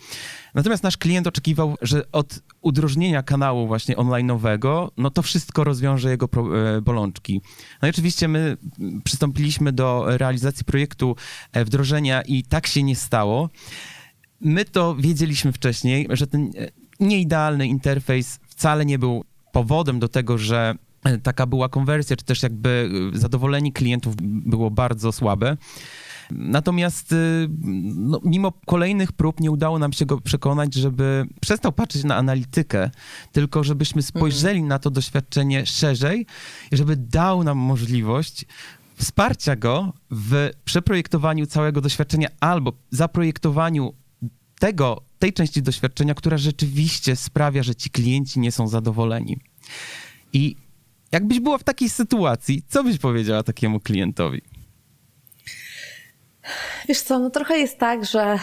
Natomiast nasz klient oczekiwał, że od udrożnienia kanału właśnie online'owego, no to wszystko rozwiąże jego e, bolączki. No i oczywiście my przystąpiliśmy do realizacji projektu e, wdrożenia i tak się nie stało. My to wiedzieliśmy wcześniej, że ten e, nieidealny interfejs wcale nie był powodem do tego, że taka była konwersja, czy też jakby zadowolenie klientów było bardzo słabe. Natomiast y, no, mimo kolejnych prób nie udało nam się go przekonać, żeby przestał patrzeć na analitykę, tylko żebyśmy spojrzeli na to doświadczenie szerzej i żeby dał nam możliwość wsparcia go w przeprojektowaniu całego doświadczenia albo zaprojektowaniu tego, tej części doświadczenia, która rzeczywiście sprawia, że ci klienci nie są zadowoleni. I jakbyś była w takiej sytuacji, co byś powiedziała takiemu klientowi? Wiesz co, no trochę jest tak, że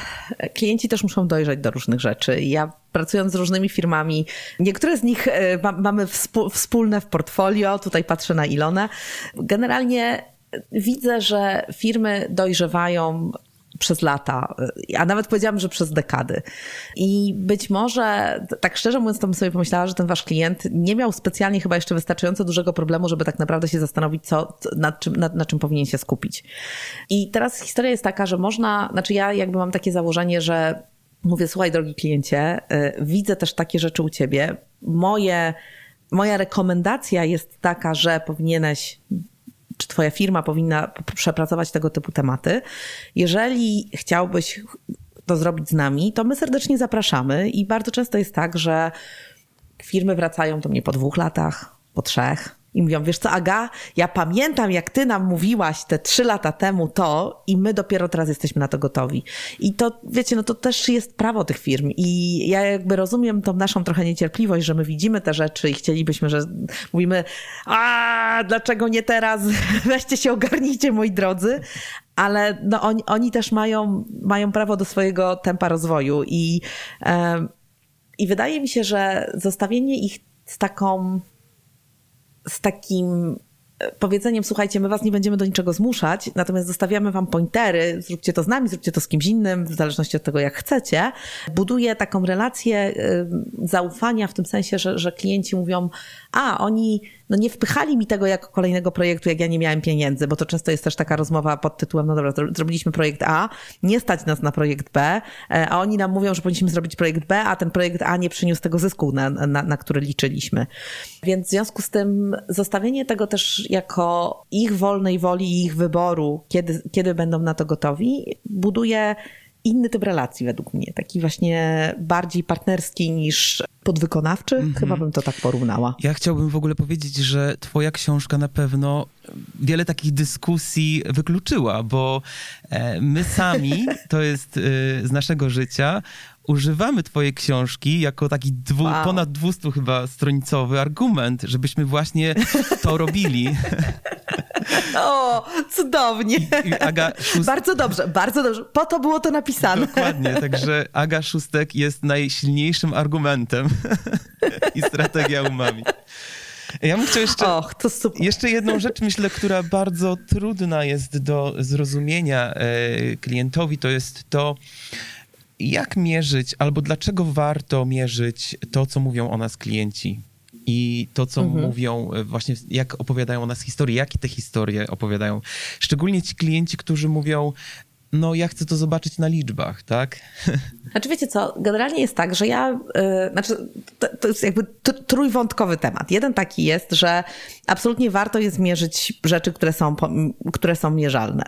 klienci też muszą dojrzeć do różnych rzeczy. Ja pracując z różnymi firmami, niektóre z nich e, ma, mamy wspólne w portfolio, tutaj patrzę na Ilonę. Generalnie widzę, że firmy dojrzewają przez lata, a nawet powiedziałam, że przez dekady. I być może, tak szczerze mówiąc, to bym sobie pomyślała, że ten wasz klient nie miał specjalnie chyba jeszcze wystarczająco dużego problemu, żeby tak naprawdę się zastanowić, co, nad, czym, nad, nad czym powinien się skupić. I teraz historia jest taka, że można, znaczy ja jakby mam takie założenie, że mówię, słuchaj, drogi kliencie, y, widzę też takie rzeczy u ciebie. Moje, moja rekomendacja jest taka, że powinieneś czy Twoja firma powinna przepracować tego typu tematy. Jeżeli chciałbyś to zrobić z nami, to my serdecznie zapraszamy i bardzo często jest tak, że firmy wracają do mnie po dwóch latach, po trzech, i mówią, wiesz co, Aga, ja pamiętam, jak ty nam mówiłaś te trzy lata temu to i my dopiero teraz jesteśmy na to gotowi. I to, wiecie, no to też jest prawo tych firm. I ja jakby rozumiem tą naszą trochę niecierpliwość, że my widzimy te rzeczy i chcielibyśmy, że mówimy, a dlaczego nie teraz? Weźcie się, ogarnijcie, moi drodzy. Ale no, oni, oni też mają, mają prawo do swojego tempa rozwoju i, yy, i wydaje mi się, że zostawienie ich z taką z takim e, powiedzeniem, słuchajcie, my was nie będziemy do niczego zmuszać, natomiast zostawiamy wam pointery, zróbcie to z nami, zróbcie to z kimś innym, w zależności od tego, jak chcecie, buduje taką relację e, zaufania w tym sensie, że, że klienci mówią, a oni no nie wpychali mi tego jako kolejnego projektu, jak ja nie miałem pieniędzy, bo to często jest też taka rozmowa pod tytułem, no dobra, zrobiliśmy projekt A, nie stać nas na projekt B, e, a oni nam mówią, że powinniśmy zrobić projekt B, a ten projekt A nie przyniósł tego zysku, na, na, na który liczyliśmy. Więc w związku z tym zostawienie tego też jako ich wolnej woli i ich wyboru, kiedy, kiedy będą na to gotowi, buduje inny typ relacji według mnie, taki właśnie bardziej partnerski niż podwykonawczy, mm -hmm. chyba bym to tak porównała. Ja chciałbym w ogóle powiedzieć, że twoja książka na pewno wiele takich dyskusji wykluczyła, bo e, my sami, to jest e, z naszego życia, używamy twojej książki jako taki dwu, wow. ponad 200 chyba stronicowy argument, żebyśmy właśnie to robili. O, cudownie. I, Aga Szust... Bardzo dobrze, bardzo dobrze. Po to było to napisane. Dokładnie, także Aga Szóstek jest najsilniejszym argumentem i strategia umami. Ja bym chciał jeszcze, Och, to super. jeszcze jedną rzecz, myślę, która bardzo trudna jest do zrozumienia e, klientowi, to jest to, jak mierzyć albo dlaczego warto mierzyć to, co mówią o nas klienci i to, co mhm. mówią, e, właśnie jak opowiadają o nas historie, jakie te historie opowiadają. Szczególnie ci klienci, którzy mówią, no ja chcę to zobaczyć na liczbach, tak? Znaczy wiecie co, generalnie jest tak, że ja, yy, znaczy to, to, jest jakby trójwątkowy temat. Jeden taki jest, że absolutnie warto jest mierzyć rzeczy, które są, które są mierzalne,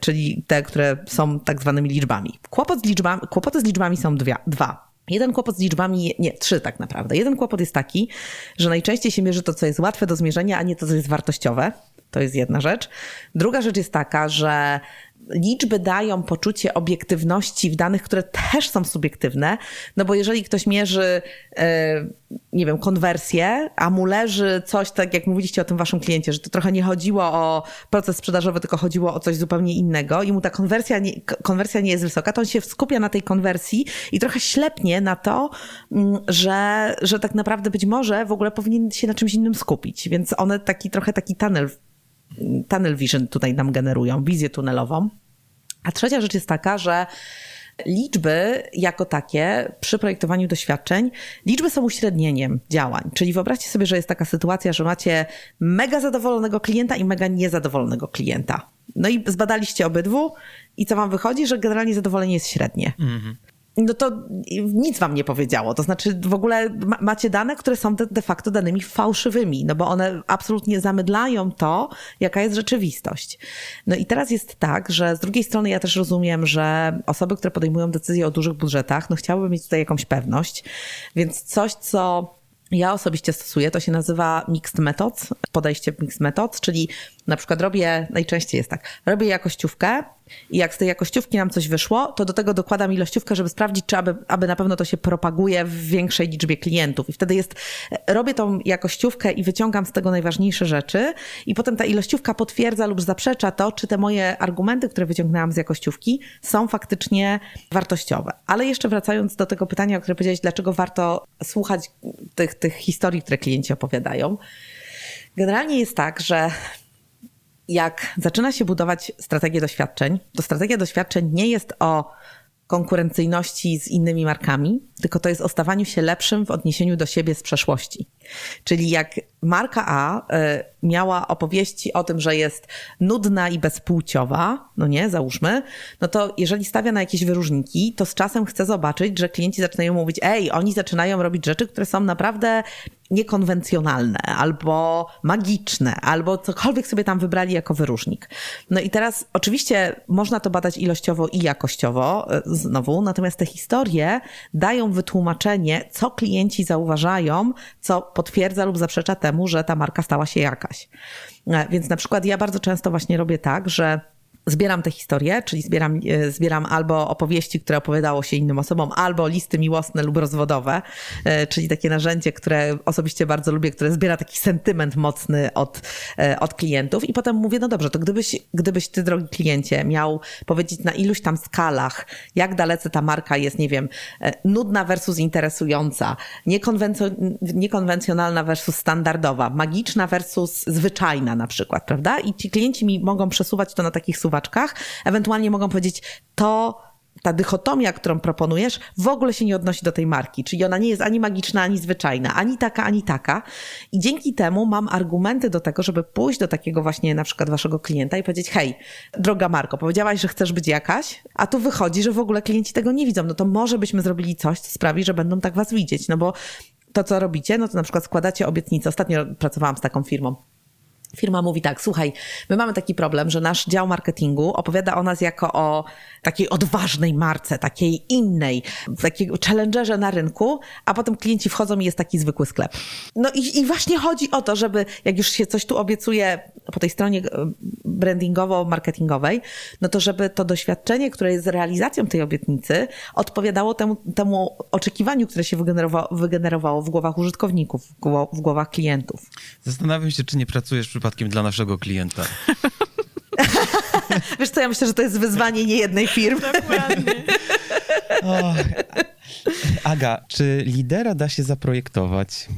czyli te, które są tak zwanymi liczbami. Kłopot z liczbami kłopoty z liczbami są dwie, dwa. Jeden kłopot z liczbami, nie, trzy tak naprawdę. Jeden kłopot jest taki, że najczęściej się mierzy to, co jest łatwe do zmierzenia, a nie to, co jest wartościowe. To jest jedna rzecz. Druga rzecz jest taka, że liczby dają poczucie obiektywności w danych, które też są subiektywne, no bo jeżeli ktoś mierzy, e, nie wiem, konwersję, a mu leży coś, tak jak mówiliście o tym waszym kliencie, że to trochę nie chodziło o proces sprzedażowy, tylko chodziło o coś zupełnie innego i mu ta konwersja nie, konwersja nie jest wysoka, to on się skupia na tej konwersji i trochę ślepnie na to, mm, że, że tak naprawdę być może w ogóle powinien się na czymś innym skupić. Więc one taki trochę taki tunnel tunnel vision tutaj nam generują, wizję tunelową. A trzecia rzecz jest taka, że liczby jako takie przy projektowaniu doświadczeń, liczby są uśrednieniem działań. Czyli wyobraźcie sobie, że jest taka sytuacja, że macie mega zadowolonego klienta i mega niezadowolonego klienta. No i zbadaliście obydwu i co wam wychodzi, że generalnie zadowolenie jest średnie. Mhm. No to nic wam nie powiedziało. To znaczy w ogóle ma, macie dane, które są de, de, facto danymi fałszywymi, no bo one absolutnie zamydlają to, jaka jest rzeczywistość. No i teraz jest tak, że z drugiej strony ja też rozumiem, że osoby, które podejmują decyzje o dużych budżetach, no chciałyby mieć tutaj jakąś pewność, więc coś, co ja osobiście stosuję, to się nazywa mixed methods, podejście mixed methods, czyli na przykład robię, najczęściej jest tak, robię jakościówkę i jak z tej jakościówki nam coś wyszło, to do tego dokładam ilościówkę, żeby sprawdzić, czy aby, aby na pewno to się propaguje w większej liczbie klientów. I wtedy jest, robię tą jakościówkę i wyciągam z tego najważniejsze rzeczy i potem ta ilościówka potwierdza lub zaprzecza to, czy te moje argumenty, które wyciągnęłam z jakościówki są faktycznie wartościowe. Ale jeszcze wracając do tego pytania, o którym powiedziałeś, dlaczego warto słuchać tych, tych historii, które klienci opowiadają. Generalnie jest tak, że jak zaczyna się budować strategię doświadczeń, to strategia doświadczeń nie jest o konkurencyjności z innymi markami, tylko to jest o stawaniu się lepszym w odniesieniu do siebie z przeszłości. Czyli jak marka A y, miała opowieści o tym, że jest nudna i bezpłciowa, no nie, załóżmy, no to jeżeli stawia na jakieś wyróżniki, to z czasem chce zobaczyć, że klienci zaczynają mówić, ej, oni zaczynają robić rzeczy, które są naprawdę niekonwencjonalne, albo magiczne, albo cokolwiek sobie tam wybrali jako wyróżnik. No i teraz oczywiście można to badać ilościowo i jakościowo, y, znowu, natomiast te historie dają wytłumaczenie, co klienci zauważają, co potwierdza lub zaprzecza temu, że ta marka stała się jakaś. E, więc na przykład ja bardzo często właśnie robię tak, że zbieram te historie, czyli zbieram, e, zbieram albo opowieści, które opowiadało się innym osobom, albo listy miłosne lub rozwodowe, e, czyli takie narzędzie, które osobiście bardzo lubię, które zbiera taki sentyment mocny od, e, od klientów i potem mówię, no dobrze, to gdybyś, gdybyś ty, drogi kliencie, miał powiedzieć na iluś tam skalach, jak dalece ta marka jest, nie wiem, nudna versus interesująca, niekonwencjonalna versus standardowa, magiczna versus zwyczajna na przykład, prawda? I ci klienci mi mogą przesuwać to na takich suwakach, ewentualnie mogą powiedzieć, to ta dychotomia, którą proponujesz, w ogóle się nie odnosi do tej marki. Czyli ona nie jest ani magiczna, ani zwyczajna, ani taka, ani taka. I dzięki temu mam argumenty do tego, żeby pójść do takiego właśnie na przykład waszego klienta i powiedzieć: Hej, droga Marko, powiedziałaś, że chcesz być jakaś, a tu wychodzi, że w ogóle klienci tego nie widzą. No to może byśmy zrobili coś, co sprawi, że będą tak was widzieć. No bo to, co robicie, no to na przykład składacie obietnice. Ostatnio pracowałam z taką firmą Firma mówi tak, słuchaj, my mamy taki problem, że nasz dział marketingu opowiada o nas jako o takiej odważnej marce, takiej innej, takiego challengerze na rynku, a potem klienci wchodzą i jest taki zwykły sklep. No i, i właśnie chodzi o to, żeby jak już się coś tu obiecuje po tej stronie e, brandingowo-marketingowej, no to żeby to doświadczenie, które jest realizacją tej obietnicy, odpowiadało temu, temu oczekiwaniu, które się wygenerowało, wygenerowało w głowach użytkowników, w głowach klientów. Zastanawiam się, czy nie pracujesz przypadkiem dla naszego klienta. Wiesz co, ja myślę, że to jest wyzwanie nie jednej firmy. Dokładnie. O, Aga, czy lidera da się zaprojektować?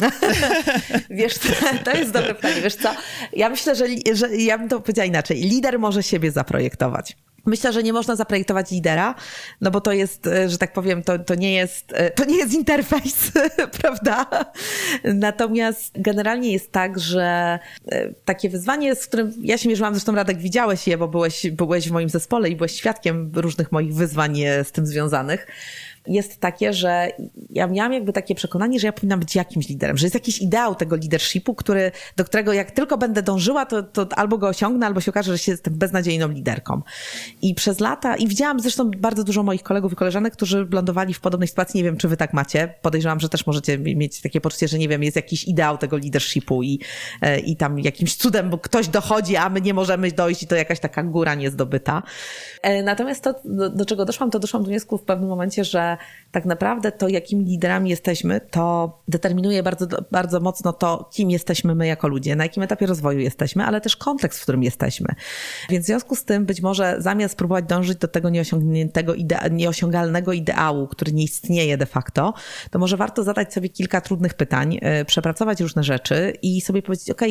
Wiesz co, to jest dobre pytanie. Wiesz co, ja myślę, że, że ja bym to powiedziała inaczej. Lider może siebie zaprojektować. Myślę, że nie można zaprojektować lidera, no bo to jest, e, że tak powiem, to, to, nie, jest, e, to nie jest interfejs, prawda? Natomiast generalnie jest tak, że e, takie wyzwanie, z którym ja się mierzyłam, zresztą Radek widziałeś je, bo byłeś, byłeś w moim zespole i byłeś świadkiem różnych moich wyzwań z tym związanych jest takie, że ja miałam jakby takie przekonanie, że ja powinnam być jakimś liderem, że jest jakiś ideał tego leadershipu, który, do którego jak tylko będę dążyła, to, to albo go osiągnę, albo się okaże, że się jestem beznadziejną liderką. I przez lata, i widziałam zresztą bardzo dużo moich kolegów i koleżanek, którzy lądowali w podobnej sytuacji, nie wiem, czy wy tak macie, podejrzewam, że też możecie mieć takie poczucie, że nie wiem, jest jakiś ideał tego leadershipu i, e, i tam jakimś cudem, bo ktoś dochodzi, a my nie możemy dojść i to jakaś taka góra niezdobyta. E, natomiast to, do, do czego doszłam, to doszłam do wniosku w pewnym momencie, że tak naprawdę to, jakimi liderami jesteśmy, to determinuje bardzo, bardzo mocno to, kim jesteśmy my jako ludzie, na jakim etapie rozwoju jesteśmy, ale też kontekst, w którym jesteśmy. Więc w związku z tym być może zamiast próbować dążyć do tego nieosiągniętego, idea, nieosiągalnego ideału, który nie istnieje de facto, to może warto zadać sobie kilka trudnych pytań, yy, przepracować różne rzeczy i sobie powiedzieć, ok,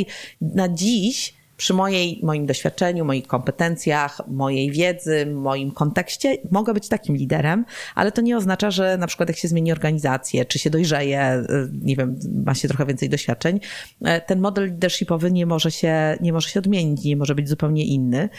na dziś przy mojej, moim doświadczeniu, moich kompetencjach, mojej wiedzy, moim kontekście mogę być takim liderem, ale to nie oznacza, że na przykład jak się zmieni organizację, czy się dojrzeje, nie wiem, ma się trochę więcej doświadczeń, ten model leadershipowy nie może się, nie może się odmienić, nie może być zupełnie inny.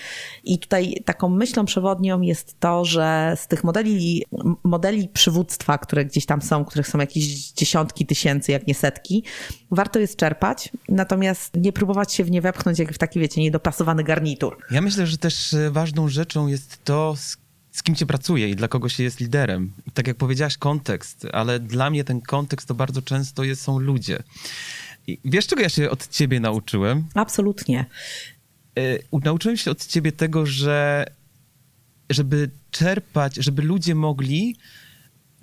I tutaj taką myślą przewodnią jest to, że z tych modeli, modeli przywództwa, które gdzieś tam są, których są jakieś dziesiątki tysięcy, jak nie setki, warto jest czerpać, natomiast nie próbować się w nie wepchnąć jak w taki, wiecie, niedopasowany garnitur. Ja myślę, że też e, ważną rzeczą jest to, z, kim się pracuje i dla kogo się jest liderem. Tak jak powiedziałaś, kontekst, ale dla mnie ten kontekst to bardzo często jest, są ludzie. I wiesz, czego ja się od ciebie nauczyłem? Absolutnie. Yy, nauczyłem się od ciebie tego, że żeby czerpać, żeby ludzie mogli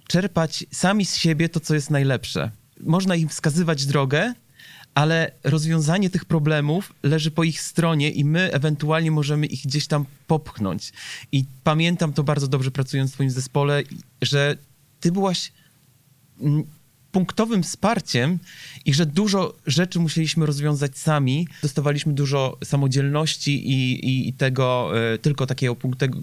czerpać sami z siebie to, co jest najlepsze. Można im wskazywać drogę, ale rozwiązanie tych problemów leży po ich stronie i my ewentualnie możemy ich gdzieś tam popchnąć. I pamiętam to bardzo dobrze pracując w swoim zespole, że ty byłaś punktowym wsparciem i że dużo rzeczy musieliśmy rozwiązać sami. Dostawaliśmy dużo samodzielności i, i, i tego e, tylko takiego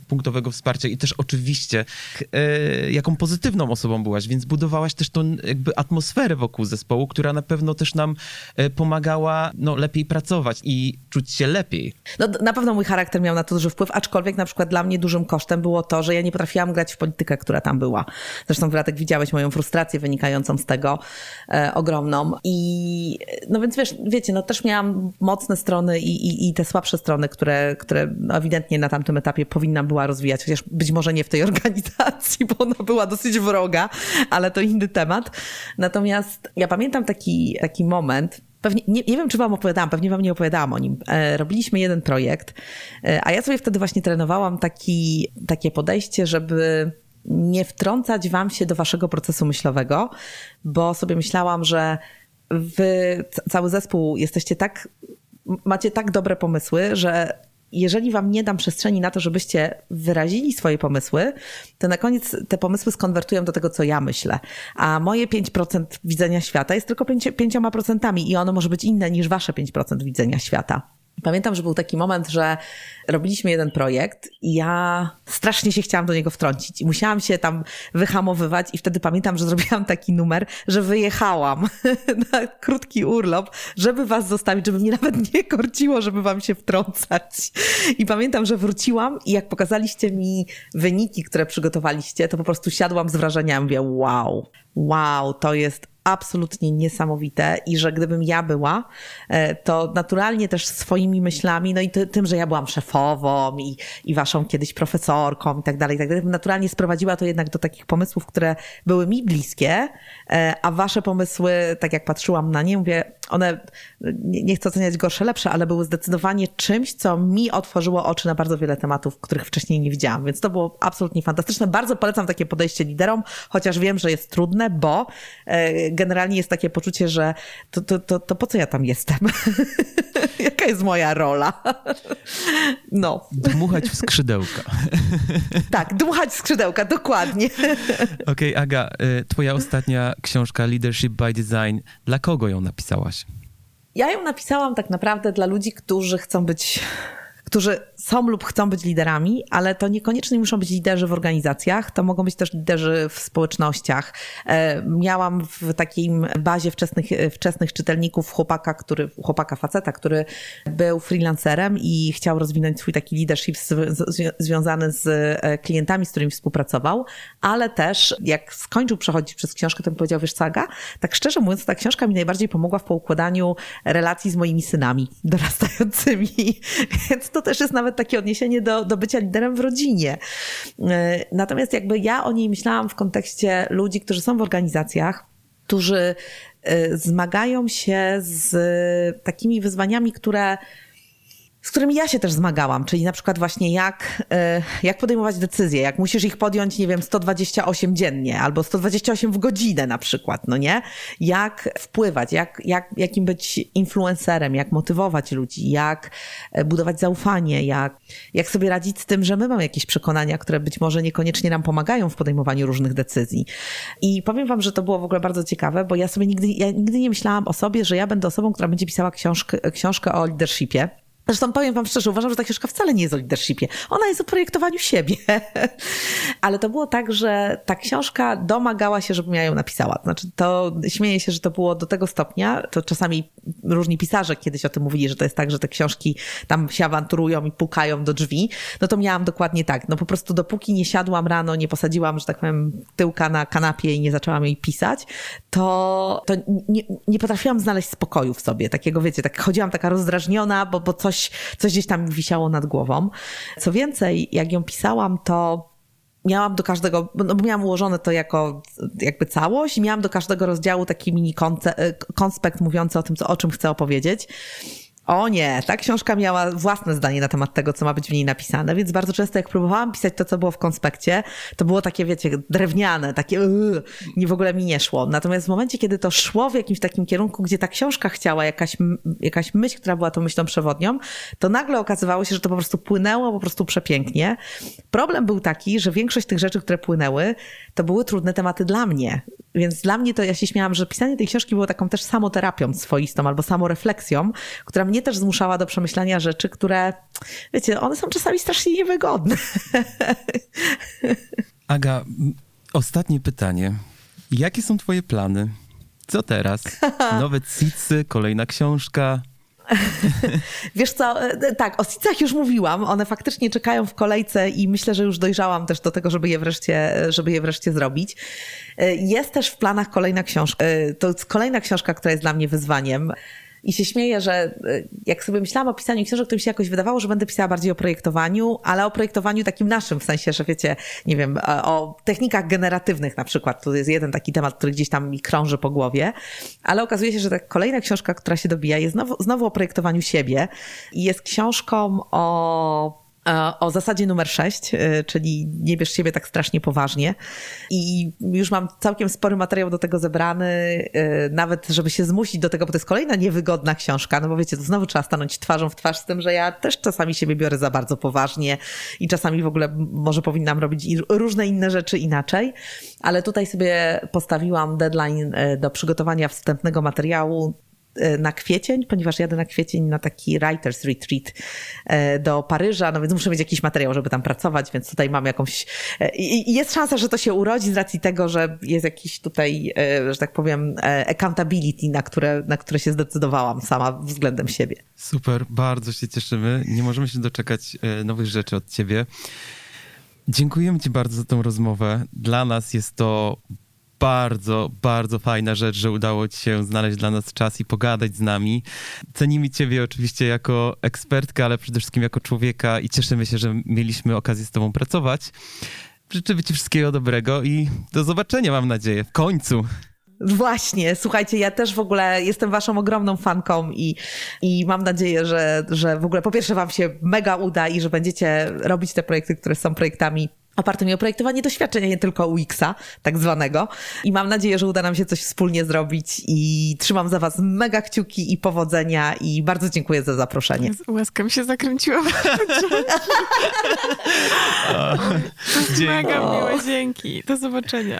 punktowego wsparcia i też oczywiście e, jaką pozytywną osobą byłaś, więc budowałaś też tą jakby atmosferę wokół zespołu, która na pewno też nam e, pomagała no, lepiej pracować i czuć się lepiej. No, na pewno mój charakter miał na to duży wpływ, aczkolwiek na przykład dla mnie dużym kosztem było to, że ja nie potrafiłam grać w politykę, która tam była. Zresztą Wratek widziałeś moją frustrację wynikającą z tego, tego e, ogromną. I no więc wiesz, wiecie, no też miałam mocne strony i, i, i te słabsze strony, które, które ewidentnie na tamtym etapie powinna była rozwijać, chociaż być może nie w tej organizacji, bo ona była dosyć wroga, ale to inny temat. Natomiast ja pamiętam taki, taki moment, Pewnie, nie, nie, wiem, czy wam opowiadałam, pewnie wam nie opowiadałam o nim. E, robiliśmy jeden projekt, e, a ja sobie wtedy właśnie trenowałam taki, takie podejście, żeby nie wtrącać wam się do waszego procesu myślowego, bo sobie myślałam, że wy, cały zespół jesteście tak, macie tak dobre pomysły, że jeżeli wam nie dam przestrzeni na to, żebyście wyrazili swoje pomysły, to na koniec te pomysły skonwertują do tego, co ja myślę. A moje 5% widzenia świata jest tylko 5%, 5% i ono może być inne niż wasze 5% widzenia świata. Pamiętam, że był taki moment, że robiliśmy jeden projekt i ja strasznie się chciałam do niego wtrącić i musiałam się tam wyhamowywać i wtedy pamiętam, że zrobiłam taki numer, że wyjechałam na krótki urlop, żeby was zostawić, żeby mnie nawet nie korciło, żeby wam się wtrącać. I pamiętam, że wróciłam i jak pokazaliście mi wyniki, które przygotowaliście, to po prostu siadłam z wrażeniem, mówię wow, wow, to jest absolutnie niesamowite i że gdybym ja była, e, to naturalnie też swoimi myślami, no i ty, tym, że ja byłam szefową i, i waszą kiedyś profesorką i tak dalej, i tak dalej, naturalnie sprowadziła to jednak do takich pomysłów, które były mi bliskie, e, a wasze pomysły, tak jak patrzyłam na nie, mówię, one, nie chcę oceniać gorsze, lepsze, ale były zdecydowanie czymś, co mi otworzyło oczy na bardzo wiele tematów, których wcześniej nie widziałam, więc to było absolutnie fantastyczne. Bardzo polecam takie podejście liderom, chociaż wiem, że jest trudne, bo e, generalnie jest takie poczucie, że to, to, to, to po co ja tam jestem? Jaka jest moja rola? no. Dmuchać w skrzydełka. tak, dmuchać w skrzydełka, dokładnie. Okej, okay, Aga, y, twoja ostatnia książka Leadership by Design, dla kogo ją napisałaś? Ja ją napisałam tak naprawdę dla ludzi, którzy chcą być którzy są lub chcą być liderami, ale to niekoniecznie muszą być liderzy w organizacjach, to mogą być też liderzy w społecznościach. E, miałam w takiej bazie wczesnych, wczesnych czytelników chłopaka, który, chłopaka faceta, który był freelancerem i chciał rozwinąć swój taki leadership związany z e, klientami, z którymi współpracował, ale też jak skończył przechodzić przez książkę, to mi powiedział, wiesz Saga, tak szczerze mówiąc, ta książka mi najbardziej pomogła w poukładaniu relacji z moimi synami dorastającymi, więc to też jest nawet takie odniesienie do, do bycia liderem w rodzinie. E, natomiast jakby ja o niej myślałam w kontekście ludzi, którzy są w organizacjach, którzy e, zmagają się z takimi wyzwaniami, które z którymi ja się też zmagałam, czyli na przykład właśnie jak, e, jak podejmować decyzje, jak musisz ich podjąć, nie wiem, 128 dziennie albo 128 w godzinę na przykład, no nie? Jak wpływać, jak, jak, jakim być influencerem, jak motywować ludzi, jak e, budować zaufanie, jak, jak sobie radzić z tym, że my mamy jakieś przekonania, które być może niekoniecznie nam pomagają w podejmowaniu różnych decyzji. I powiem wam, że to było w ogóle bardzo ciekawe, bo ja sobie nigdy, ja nigdy nie myślałam o sobie, że ja będę osobą, która będzie pisała książkę, książkę o leadershipie Zresztą powiem wam szczerze, uważam, że ta książka wcale nie jest o leadershipie. Ona jest o projektowaniu siebie. Ale to było tak, że ta książka domagała się, żebym ja ją napisała. Znaczy, to śmieję się, że to było do tego stopnia, to czasami różni pisarze kiedyś o tym mówili, że to jest tak, że te książki tam się awanturują i pukają do drzwi. No to miałam dokładnie tak. No po prostu dopóki nie siadłam rano, nie posadziłam, że tak powiem, tyłka na kanapie i nie zaczęłam jej pisać, to, to nie, nie potrafiłam znaleźć spokoju w sobie. Takiego, wiecie, tak chodziłam taka rozdrażniona, bo, bo coś, coś gdzieś tam wisiało nad głową. Co więcej, jak ją pisałam, to miałam do każdego, no bo miałam ułożone to jako jakby całość i miałam do każdego rozdziału taki mini konce, konspekt mówiący o tym, co, o czym chcę opowiedzieć. O nie, ta książka miała własne zdanie na temat tego, co ma być w niej napisane, więc bardzo często jak próbowałam pisać to, co było w konspekcie, to było takie, wiecie, drewniane, takie yy, nie w ogóle mi nie szło. Natomiast w momencie, kiedy to szło w jakimś takim kierunku, gdzie ta książka chciała jakaś, jakaś myśl, która była tą myślą przewodnią, to nagle okazywało się, że to po prostu płynęło po prostu przepięknie. Problem był taki, że większość tych rzeczy, które płynęły, to były trudne tematy dla mnie. Więc dla mnie to ja się śmiałam, że pisanie tej książki było taką też samoterapią swoistą albo samorefleksją, która mnie też zmuszała do przemyślenia rzeczy, które, wiecie, one są czasami strasznie niewygodne. Aga, ostatnie pytanie. Jakie są twoje plany? Co teraz? Nowe cicy, kolejna książka? Wiesz co, e, tak, o Sicach już mówiłam, one faktycznie czekają w kolejce i myślę, że już dojrzałam też do tego, żeby je wreszcie, żeby je wreszcie zrobić. E, jest też w planach kolejna książka. E, to jest kolejna książka, która jest dla mnie wyzwaniem. I się śmieję, że jak sobie myślałam o pisaniu książek, to mi się jakoś wydawało, że będę pisała bardziej o projektowaniu, ale o projektowaniu takim naszym, w sensie, że wiecie, nie wiem, o technikach generatywnych na przykład. To jest jeden taki temat, który gdzieś tam mi krąży po głowie. Ale okazuje się, że ta kolejna książka, która się dobija, jest znowu, znowu o projektowaniu siebie i jest książką o o zasadzie numer 6, czyli nie bierz siebie tak strasznie poważnie. I już mam całkiem spory materiał do tego zebrany, nawet żeby się zmusić do tego, bo to jest kolejna niewygodna książka, no bo wiecie, to znowu trzeba stanąć twarzą w twarz z tym, że ja też czasami siebie biorę za bardzo poważnie i czasami w ogóle może powinnam robić różne inne rzeczy inaczej, ale tutaj sobie postawiłam deadline do przygotowania wstępnego materiału. E, na kwiecień, ponieważ jadę na kwiecień na taki writer's retreat e, do Paryża, no więc muszę mieć jakiś materiał, żeby tam pracować, więc tutaj mam jakąś... E, I jest szansa, że to się urodzi z racji tego, że jest jakiś tutaj, że tak powiem, accountability, na które, na które się zdecydowałam sama względem siebie. Super, bardzo się cieszymy. Nie możemy się doczekać nowych rzeczy od ciebie. Dziękujemy Ci bardzo za tą rozmowę. Dla nas jest to bardzo, bardzo fajna rzecz, że udało ci się znaleźć dla nas czas i pogadać z nami. Cenimy ciebie oczywiście jako ekspertkę, ale przede wszystkim jako człowieka i cieszymy się, że mieliśmy okazję z tobą pracować. Życzymy ci wszystkiego dobrego i do zobaczenia, mam nadzieję, w końcu. Właśnie, słuchajcie, ja też w ogóle jestem waszą ogromną fanką i, i mam nadzieję, że, że w ogóle po pierwsze wam się mega uda i że będziecie robić te projekty, które są projektami opartymi o projektowanie doświadczenia, nie tylko UX-a, tak zwanego. I mam nadzieję, że uda nam się coś wspólnie zrobić i trzymam za was mega kciuki i powodzenia i bardzo dziękuję za zaproszenie. Łezka mi się zakręciła. Mega miłe, dzięki. Do zobaczenia.